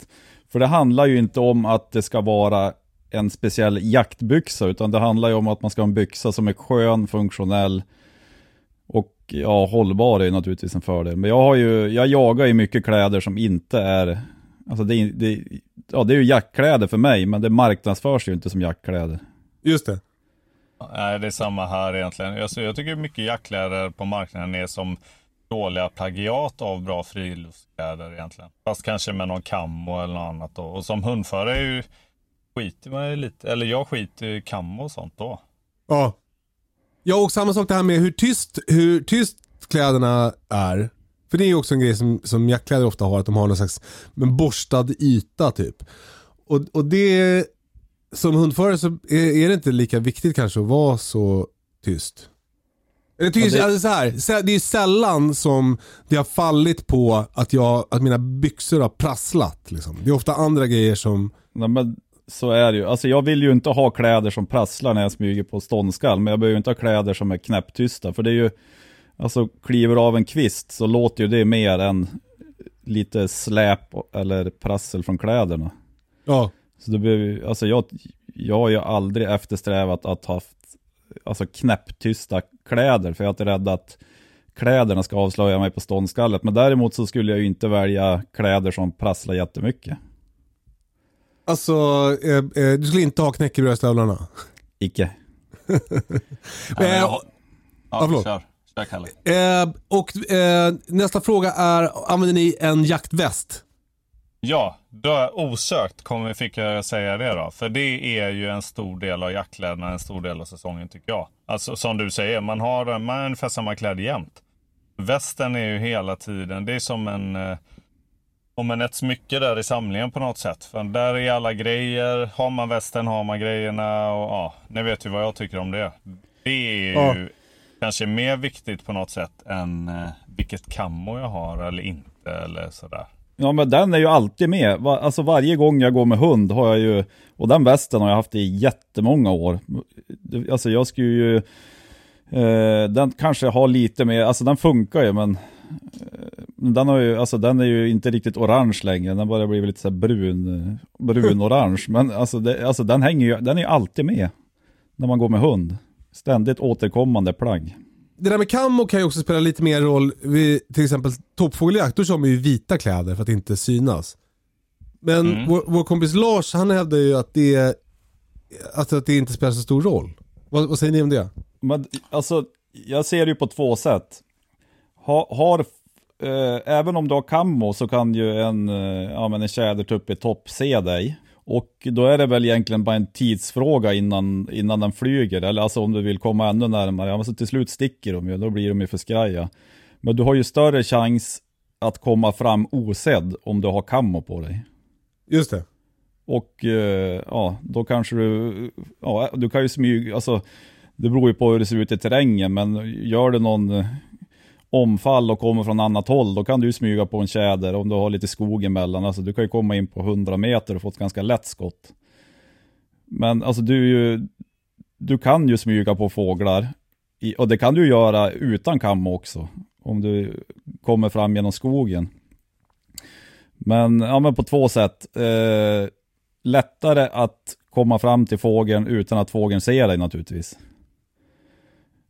För det handlar ju inte om att det ska vara en speciell jaktbyxa, utan det handlar ju om att man ska ha en byxa som är skön, funktionell och ja, hållbar är ju naturligtvis en fördel. Men jag har ju, jag jagar ju mycket kläder som inte är, alltså det, det, ja, det är ju jackkläder för mig, men det marknadsförs ju inte som jackkläder. Just det. Nej, det är samma här egentligen. Alltså, jag tycker mycket jackkläder på marknaden är som dåliga plagiat av bra friluftskläder egentligen. Fast kanske med någon kammo eller något annat då. Och som hundförare är ju skiter man ju lite, eller jag skiter i kammo och sånt då. Ja. Ja och samma sak det här med hur tyst, hur tyst kläderna är. För det är ju också en grej som, som jackkläder ofta har, att de har någon slags men borstad yta typ. Och, och det, som hundförare så är, är det inte lika viktigt kanske att vara så tyst. Jag tycker det- alltså så här, det är sällan som det har fallit på att, jag, att mina byxor har prasslat. Liksom. Det är ofta andra grejer som, Nej, men så är det ju. Alltså jag vill ju inte ha kläder som prasslar när jag smyger på ståndskall, men jag behöver ju inte ha kläder som är knäpptysta, för det är ju, alltså kliver av en kvist så låter ju det mer än lite släp eller prassel från kläderna. ja. Så det behöver, alltså jag, jag har ju aldrig eftersträvat att ha haft alltså knäpptysta kläder, för jag är inte rädd att kläderna ska avslöja mig på ståndskallet. Men däremot så skulle jag ju inte välja kläder som prasslar jättemycket. Alltså, eh, eh, du skulle inte ha knäckebröd i stövlarna? Icke. men Eh, jag har- ja, förlåt. kör. Kalle. Eh, och eh, nästa fråga är, använder ni en jaktväst? Ja, då osökt kommer, fick jag säga det då. För det är ju en stor del av jackkläderna, en stor del av säsongen tycker jag. Alltså som du säger, man har, man har ungefär samma kläder jämt. Västen är ju hela tiden, det är som en, eh, om en ett smycke där i samlingen på något sätt. För där är alla grejer, har man västen har man grejerna och ja, ni vet ju vad jag tycker om det. Det är Ja. ju kanske mer viktigt på något sätt än eh, vilket kammo jag har eller inte eller sådär. Ja men den är ju alltid med. Alltså varje gång jag går med hund har jag ju, och den västen har jag haft i jättemånga år. Alltså jag skulle ju, eh, den kanske har lite mer, alltså den funkar ju men eh, den, har ju, alltså den är ju inte riktigt orange längre, den börjar bli lite så brun, brun-orange. men alltså, det, alltså den hänger ju, den är ju alltid med när man går med hund. Ständigt återkommande plagg. Det där med kammo kan ju också spela lite mer roll vid till exempel toppfågeljakt. Då kör man ju vita kläder för att inte synas. Men Mm. vår, vår kompis Lars han hävdar ju att det, alltså att det inte spelar så stor roll. Vad, vad säger ni om det? Men alltså, jag ser det ju på två sätt. Ha, har, eh, även om du har kammo så kan ju en, eh, ja, men en tjädertupp i topp se dig. Och då är det väl egentligen bara en tidsfråga innan, innan den flyger. Eller alltså om du vill komma ännu närmare. Ja, men så till slut sticker de ju, då blir de ju för skraja. Men du har ju större chans att komma fram osedd om du har kammo på dig. Just det. Och eh, ja, då kanske du, ja, du kan ju smyga, alltså det beror ju på hur det ser ut i terrängen, men gör det någon omfall och kommer från annat håll, då kan du smyga på en tjäder om du har lite skog emellan. Alltså du kan ju komma in på 100 meter och få ett ganska lätt skott. Men alltså du, ju, du kan ju smyga på fåglar, i, och det kan du göra utan kam också, om du kommer fram genom skogen. Men, ja, men på två sätt. Eh, lättare att komma fram till fågeln utan att fågeln ser dig naturligtvis.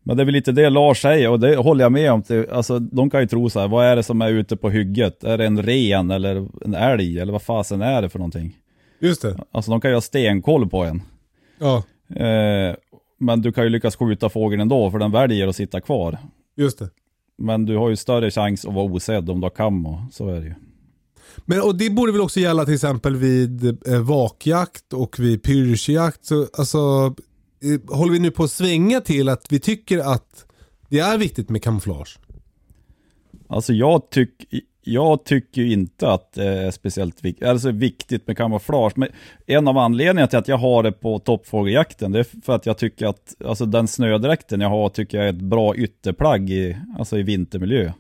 Men det är väl lite det Lars säger och det håller jag med om. Alltså, de kan ju tro så här, vad är det som är ute på hygget? Är det en ren eller en älg eller vad fasen är det för någonting? Just det. Alltså de kan ju ha stenkoll på en. Ja, Eh, men du kan ju lyckas skjuta fågeln ändå för den väljer att sitta kvar. just det. Men du har ju större chans att vara osedd om du har kam och så är det ju. Men och det borde väl också gälla till exempel vid eh, vakjakt och vid pyrschjakt. Så, alltså, håller vi nu på att svänga till att vi tycker att det är viktigt med kamouflage? Alltså jag, tyck, jag tycker inte att det är speciellt vik alltså viktigt med kamouflage. Men en av anledningarna till att jag har det på toppfågeljakten, det är för att jag tycker att alltså den snödräkten jag har tycker jag är ett bra ytterplagg i, alltså i vintermiljö.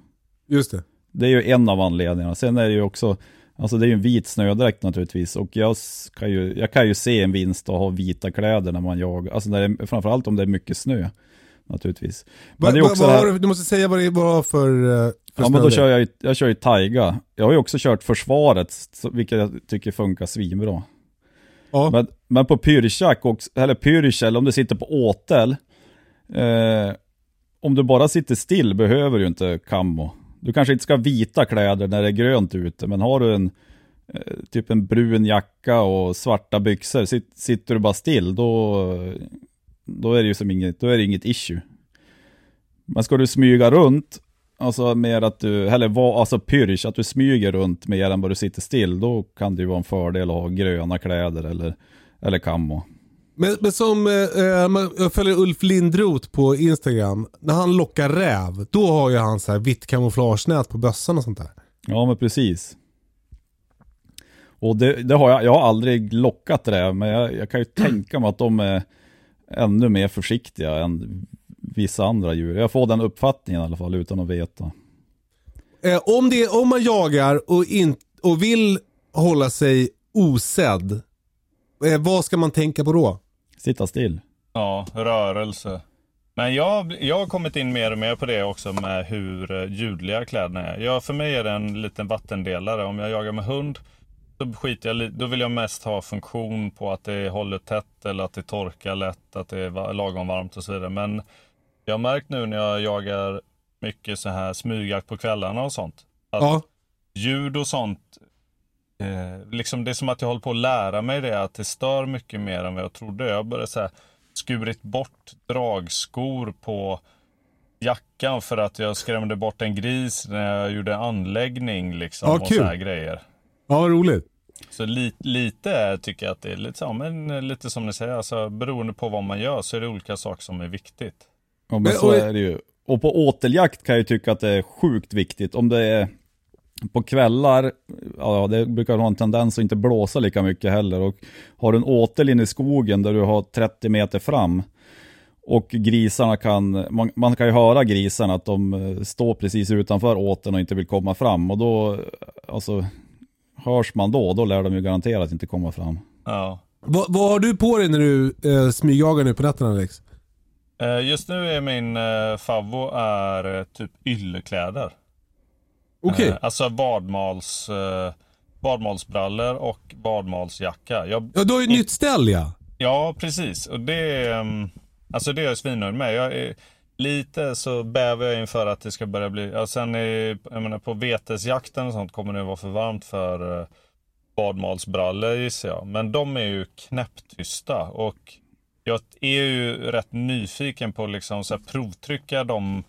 Just det. Det är ju en av anledningarna. Sen är det ju också, alltså det är ju en vit snödräkt naturligtvis. Och jag kan ju, jag kan ju se en vinst att ha vita kläder när man jagar. Alltså när det, framförallt om det är mycket snö. Naturligtvis. Men Va, det är va, också här- har du, måste säga vad det var för, eh, för Ja men då snödräkt. kör jag jag kör ju Taiga. Jag har ju också kört försvaret, vilket jag tycker funkar svinbra. Ja. Men, men på pyrschjack, också- eller pyrsch, eller om du sitter på åtel, eh, om du bara sitter still behöver du inte kammo. Du kanske inte ska ha vita kläder när det är grönt ute, men har du en eh, typ en brun jacka och svarta byxor, sitter du bara still, då, då är det ju som inget, då är det inget issue. Men ska du smyga runt, alltså mer att du, eller vad, alltså pyrsch, att du smyger runt mer än vad du sitter still, då kan det ju vara en fördel att ha gröna kläder eller, eller kammo. Men, men som, eh, eh, jag följer Ulf Lindroth på Instagram. När han lockar räv, då har ju han så här vitt kamouflagenät på bössan och sånt där. Ja men precis. Och det, det har jag, jag har aldrig lockat räv, men jag, jag kan ju tänka mig att de är ännu mer försiktiga än vissa andra djur. Jag får den uppfattningen i alla fall utan att veta. Eh, om, det, om man jagar och, in, och vill hålla sig osedd, eh, vad ska man tänka på då? Sitta still. Ja, rörelse. Men jag, jag har kommit in mer och mer på det också med hur eh, ljudliga kläderna är. Ja, för mig är det en liten vattendelare. Om jag jagar med hund så skiter jag Då vill jag mest ha funktion på att det håller tätt eller att det torkar lätt, att det är lagom varmt och så vidare. Men jag har märkt nu när jag jagar mycket så här smygjakt på kvällarna och sånt. Att Ja, ljud och sånt. Eh, liksom det är som att jag håller på att lära mig det, att det stör mycket mer än vad jag trodde. Jag började så här, skurit bort dragskor på jackan för att jag skrämde bort en gris när jag gjorde anläggning liksom. Ja, och kul. så här grejer. ja vad roligt. Så li, lite tycker jag att det är lite, så, men lite som ni säger, alltså, beroende på vad man gör så är det olika saker som är viktigt. Ja men Men- så och- är det ju. Och på åteljakt kan jag tycka att det är sjukt viktigt. Om det är på kvällar, ja det brukar ha en tendens att inte blåsa lika mycket heller. Och har du en åtel inne i skogen där du har 30 meter fram och grisarna kan, man, man kan ju höra grisarna att de eh, står precis utanför åteln och inte vill komma fram. Och då, eh, alltså, hörs man då, då lär de ju garanterat inte komma fram. Ja. Va, vad har du på dig när du eh, smygjagar nu på nätterna Alex? Eh, Just nu är min eh, favvo är typ yllekläder. Okej. Eh, Alltså badmals, eh, badmalsbrallor och badmalsjacka. Jag, Ja, du har ju ett nytt ställ ja. ja, precis. Och det ehm, alltså det är jag svinnöjd med. Jag är, lite så bävar jag inför att det ska börja bli... Ja, sen är, jag menar, på vetesjakten och sånt kommer det vara för varmt för eh, badmalsbrallor gissar jag. Men de är ju knäpptysta. Och jag är ju rätt nyfiken på att liksom så här provtrycka de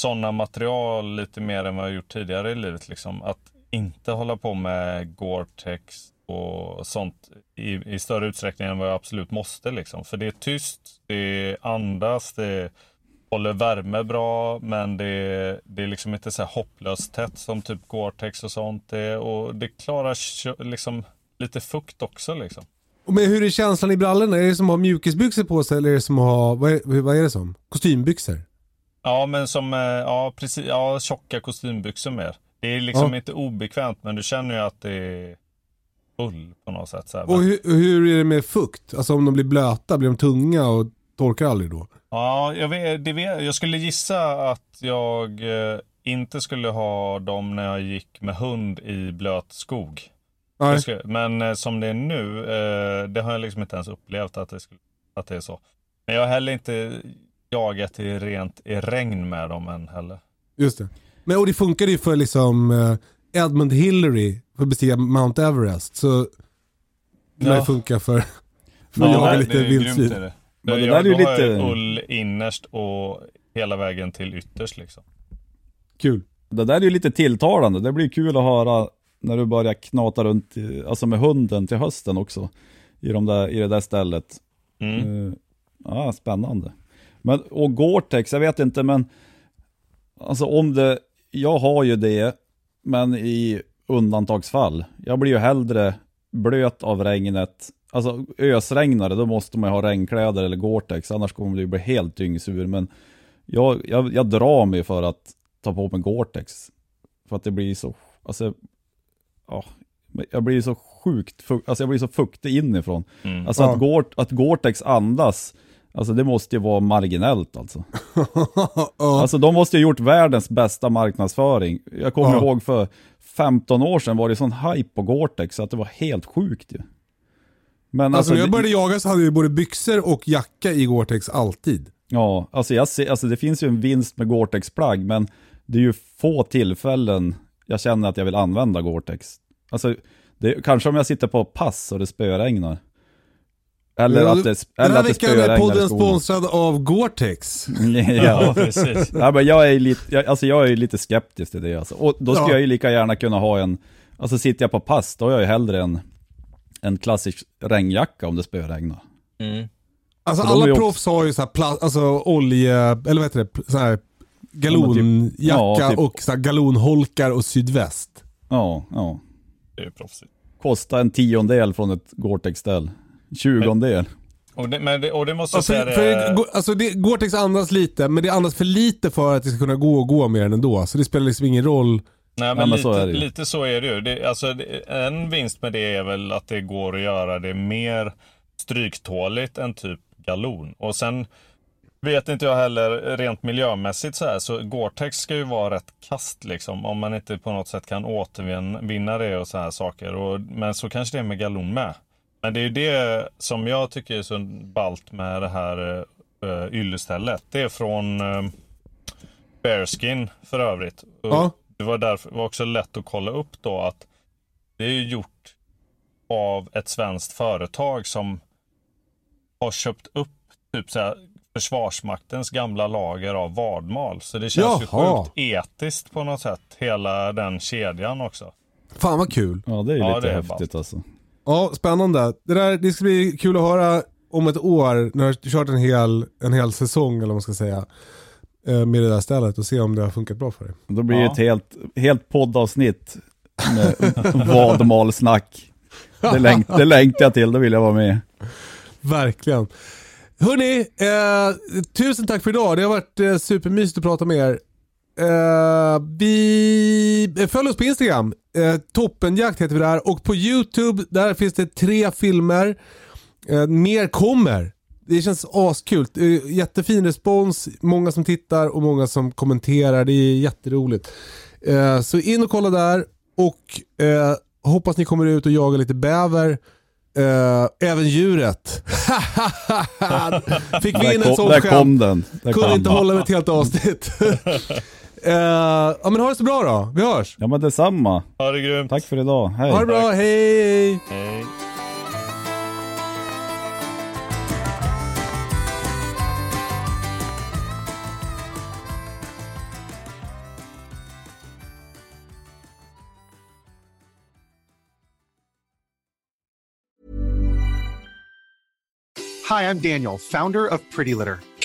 sådana material lite mer än vad jag gjort tidigare i livet. Liksom. Att inte hålla på med Gore-Tex och sånt i, i större utsträckning än vad jag absolut måste. Liksom. För det är tyst, det andas, det håller värme bra men det, det är liksom inte så här hopplöst tätt som typ Gore-Tex och sånt. Det, och det klarar liksom lite fukt också. Liksom. Men hur är känslan i brallorna? Är det som att ha mjukisbyxor på sig eller är det som att ha, vad är, vad är det som? Kostymbyxor? Ja, men som, eh, ja precis, ja tjocka kostymbyxor mer. Det är liksom Ja. inte obekvämt, men du känner ju att det är full på något sätt. Så här. Och hur, hur är det med fukt? Alltså om de blir blöta, blir de tunga och torkar aldrig då? Ja, jag, vet, det vet, jag skulle gissa att jag eh, inte skulle ha dem när jag gick med hund i blöt skog. Skulle, men eh, som det är nu, det har jag liksom inte ens upplevt att det, skulle, att det är så. Men jag har heller inte jagat i rent i regn med dem än heller. Just det. Men och det funkade ju för liksom eh, Edmund Hillary för att bestiga Mount Everest. Så det Ja. ju funka för, för Ja, att jaga det- lite vildsvin. det. Men det jag, där är har jag lite- ull innerst och hela vägen till ytterst liksom. Kul. Det där är ju lite tilltalande. Det blir kul att höra när du börjar knata runt, i- alltså med hunden till hösten också. I, de där, i det där stället. Mm. Eh, Ja, spännande. Men, och Gore-Tex, jag vet inte men, alltså om det, jag har ju det, men i undantagsfall. Jag blir ju hellre blöt av regnet. Alltså ösregnare, då måste man ju ha regnkläder eller Gore-Tex, annars kommer ju bli helt dyngsur. Men jag, jag, jag drar mig för att ta på mig Gore-Tex. För att det blir så, alltså, ja, jag blir så sjukt, alltså jag blir så fuktig inifrån. Mm. Alltså Ja. att, Gore, att Gore-Tex andas, alltså det måste ju vara marginellt alltså. Alltså de måste ju ha gjort världens bästa marknadsföring. Jag kommer Ja. ihåg för 15 år sedan var det sån hype på Gore-Tex så att det var helt sjukt ju. Men Alltså alltså, när jag började jaga så hade jag både byxor och jacka i Gore-Tex alltid. Ja, alltså, jag ser, alltså det finns ju en vinst med Gore-Tex-plagg, men det är ju få tillfällen jag känner att jag vill använda Gore-Tex. Alltså, det, kanske om jag sitter på pass och det spöregnar. Eller Ja, att det, Den eller här att det veckan är spöregnar i podden sponsrad av Gore-Tex. Ja, ja. precis. ja, men jag är lite, jag, alltså jag är lite skeptisk till det alltså. Och då ska Ja. jag ju lika gärna kunna ha en, alltså sitter jag på pass, då har jag ju hellre en, en klassisk regnjacka om det spöregnar. Mm. Alltså är alla proffs har ju så här pla- alltså olje, eller vad heter det, så här galonjacka ja, typ. och så här galonholkar och sydväst. Ja, ja. Det är ju proffsigt. Kosta en tiondel från ett Gore-Tex-ställ. Tjugondel. Och det, men det, och det måste jag Alltså, säga, för, det, för, Go- alltså det, Gore-Tex andas lite, men det andas för lite för att det ska kunna gå och gå med den ändå. Så det spelar liksom ingen roll. Nej, Ja, men men så lite, är det ju. lite så är det ju. Det, alltså, det, en vinst med det är väl att det går att göra det mer stryktåligt än typ galon. Och sen vet inte jag heller rent miljömässigt så här, så Gore-Tex ska ju vara rätt kast liksom. Om man inte på något sätt kan återvinna det och så här saker. Och, men så kanske det är med galon med. Men det är ju det som jag tycker är så ballt med det här uh, yllestället. Det är från uh, Bearskin för övrigt. Och Ja. Det var därför var också lätt att kolla upp då att det är ju gjort av ett svenskt företag som har köpt upp typ så här, Försvarsmaktens gamla lager av vadmal. Så det känns ju Jaha. sjukt etiskt på något sätt. Hela den kedjan också. Fan vad kul. Ja, det är ju Ja, lite det är häftigt alltså. Ja, spännande. Det, där, det ska bli kul att höra om ett år när du har kört en hel, en hel säsong eller vad man ska säga. eh, Med det där stället och se om det har funkat bra för dig. Då blir det Ja. ett helt, helt poddavsnitt med vadmalsnack. Det, längt, det längtar jag till, då vill jag vara med. Verkligen. Hörni, eh, tusen tack för idag. Det har varit eh, supermysigt att prata med er. Eh, vi eh, följ oss på Instagram. Eh, Toppenjakt heter vi där. Och på YouTube, där finns det tre filmer. Eh, mer kommer. Det känns askul. Eh, jättefin respons, många som tittar och många som kommenterar. Det är jätteroligt. Eh, så in och kolla där och eh, hoppas ni kommer ut och jagar lite bäver. Eh, även djuret. Fick vi in en sån skämt. Kunde inte hålla med ett helt avsnitt. Eh, ja men ha det så bra då. Vi hörs. Ja men detsamma. Ha det grymt. Tack för idag. Hej. Ha det bra, hej! Hej. Hi, I'm Daniel, founder of Pretty Litter.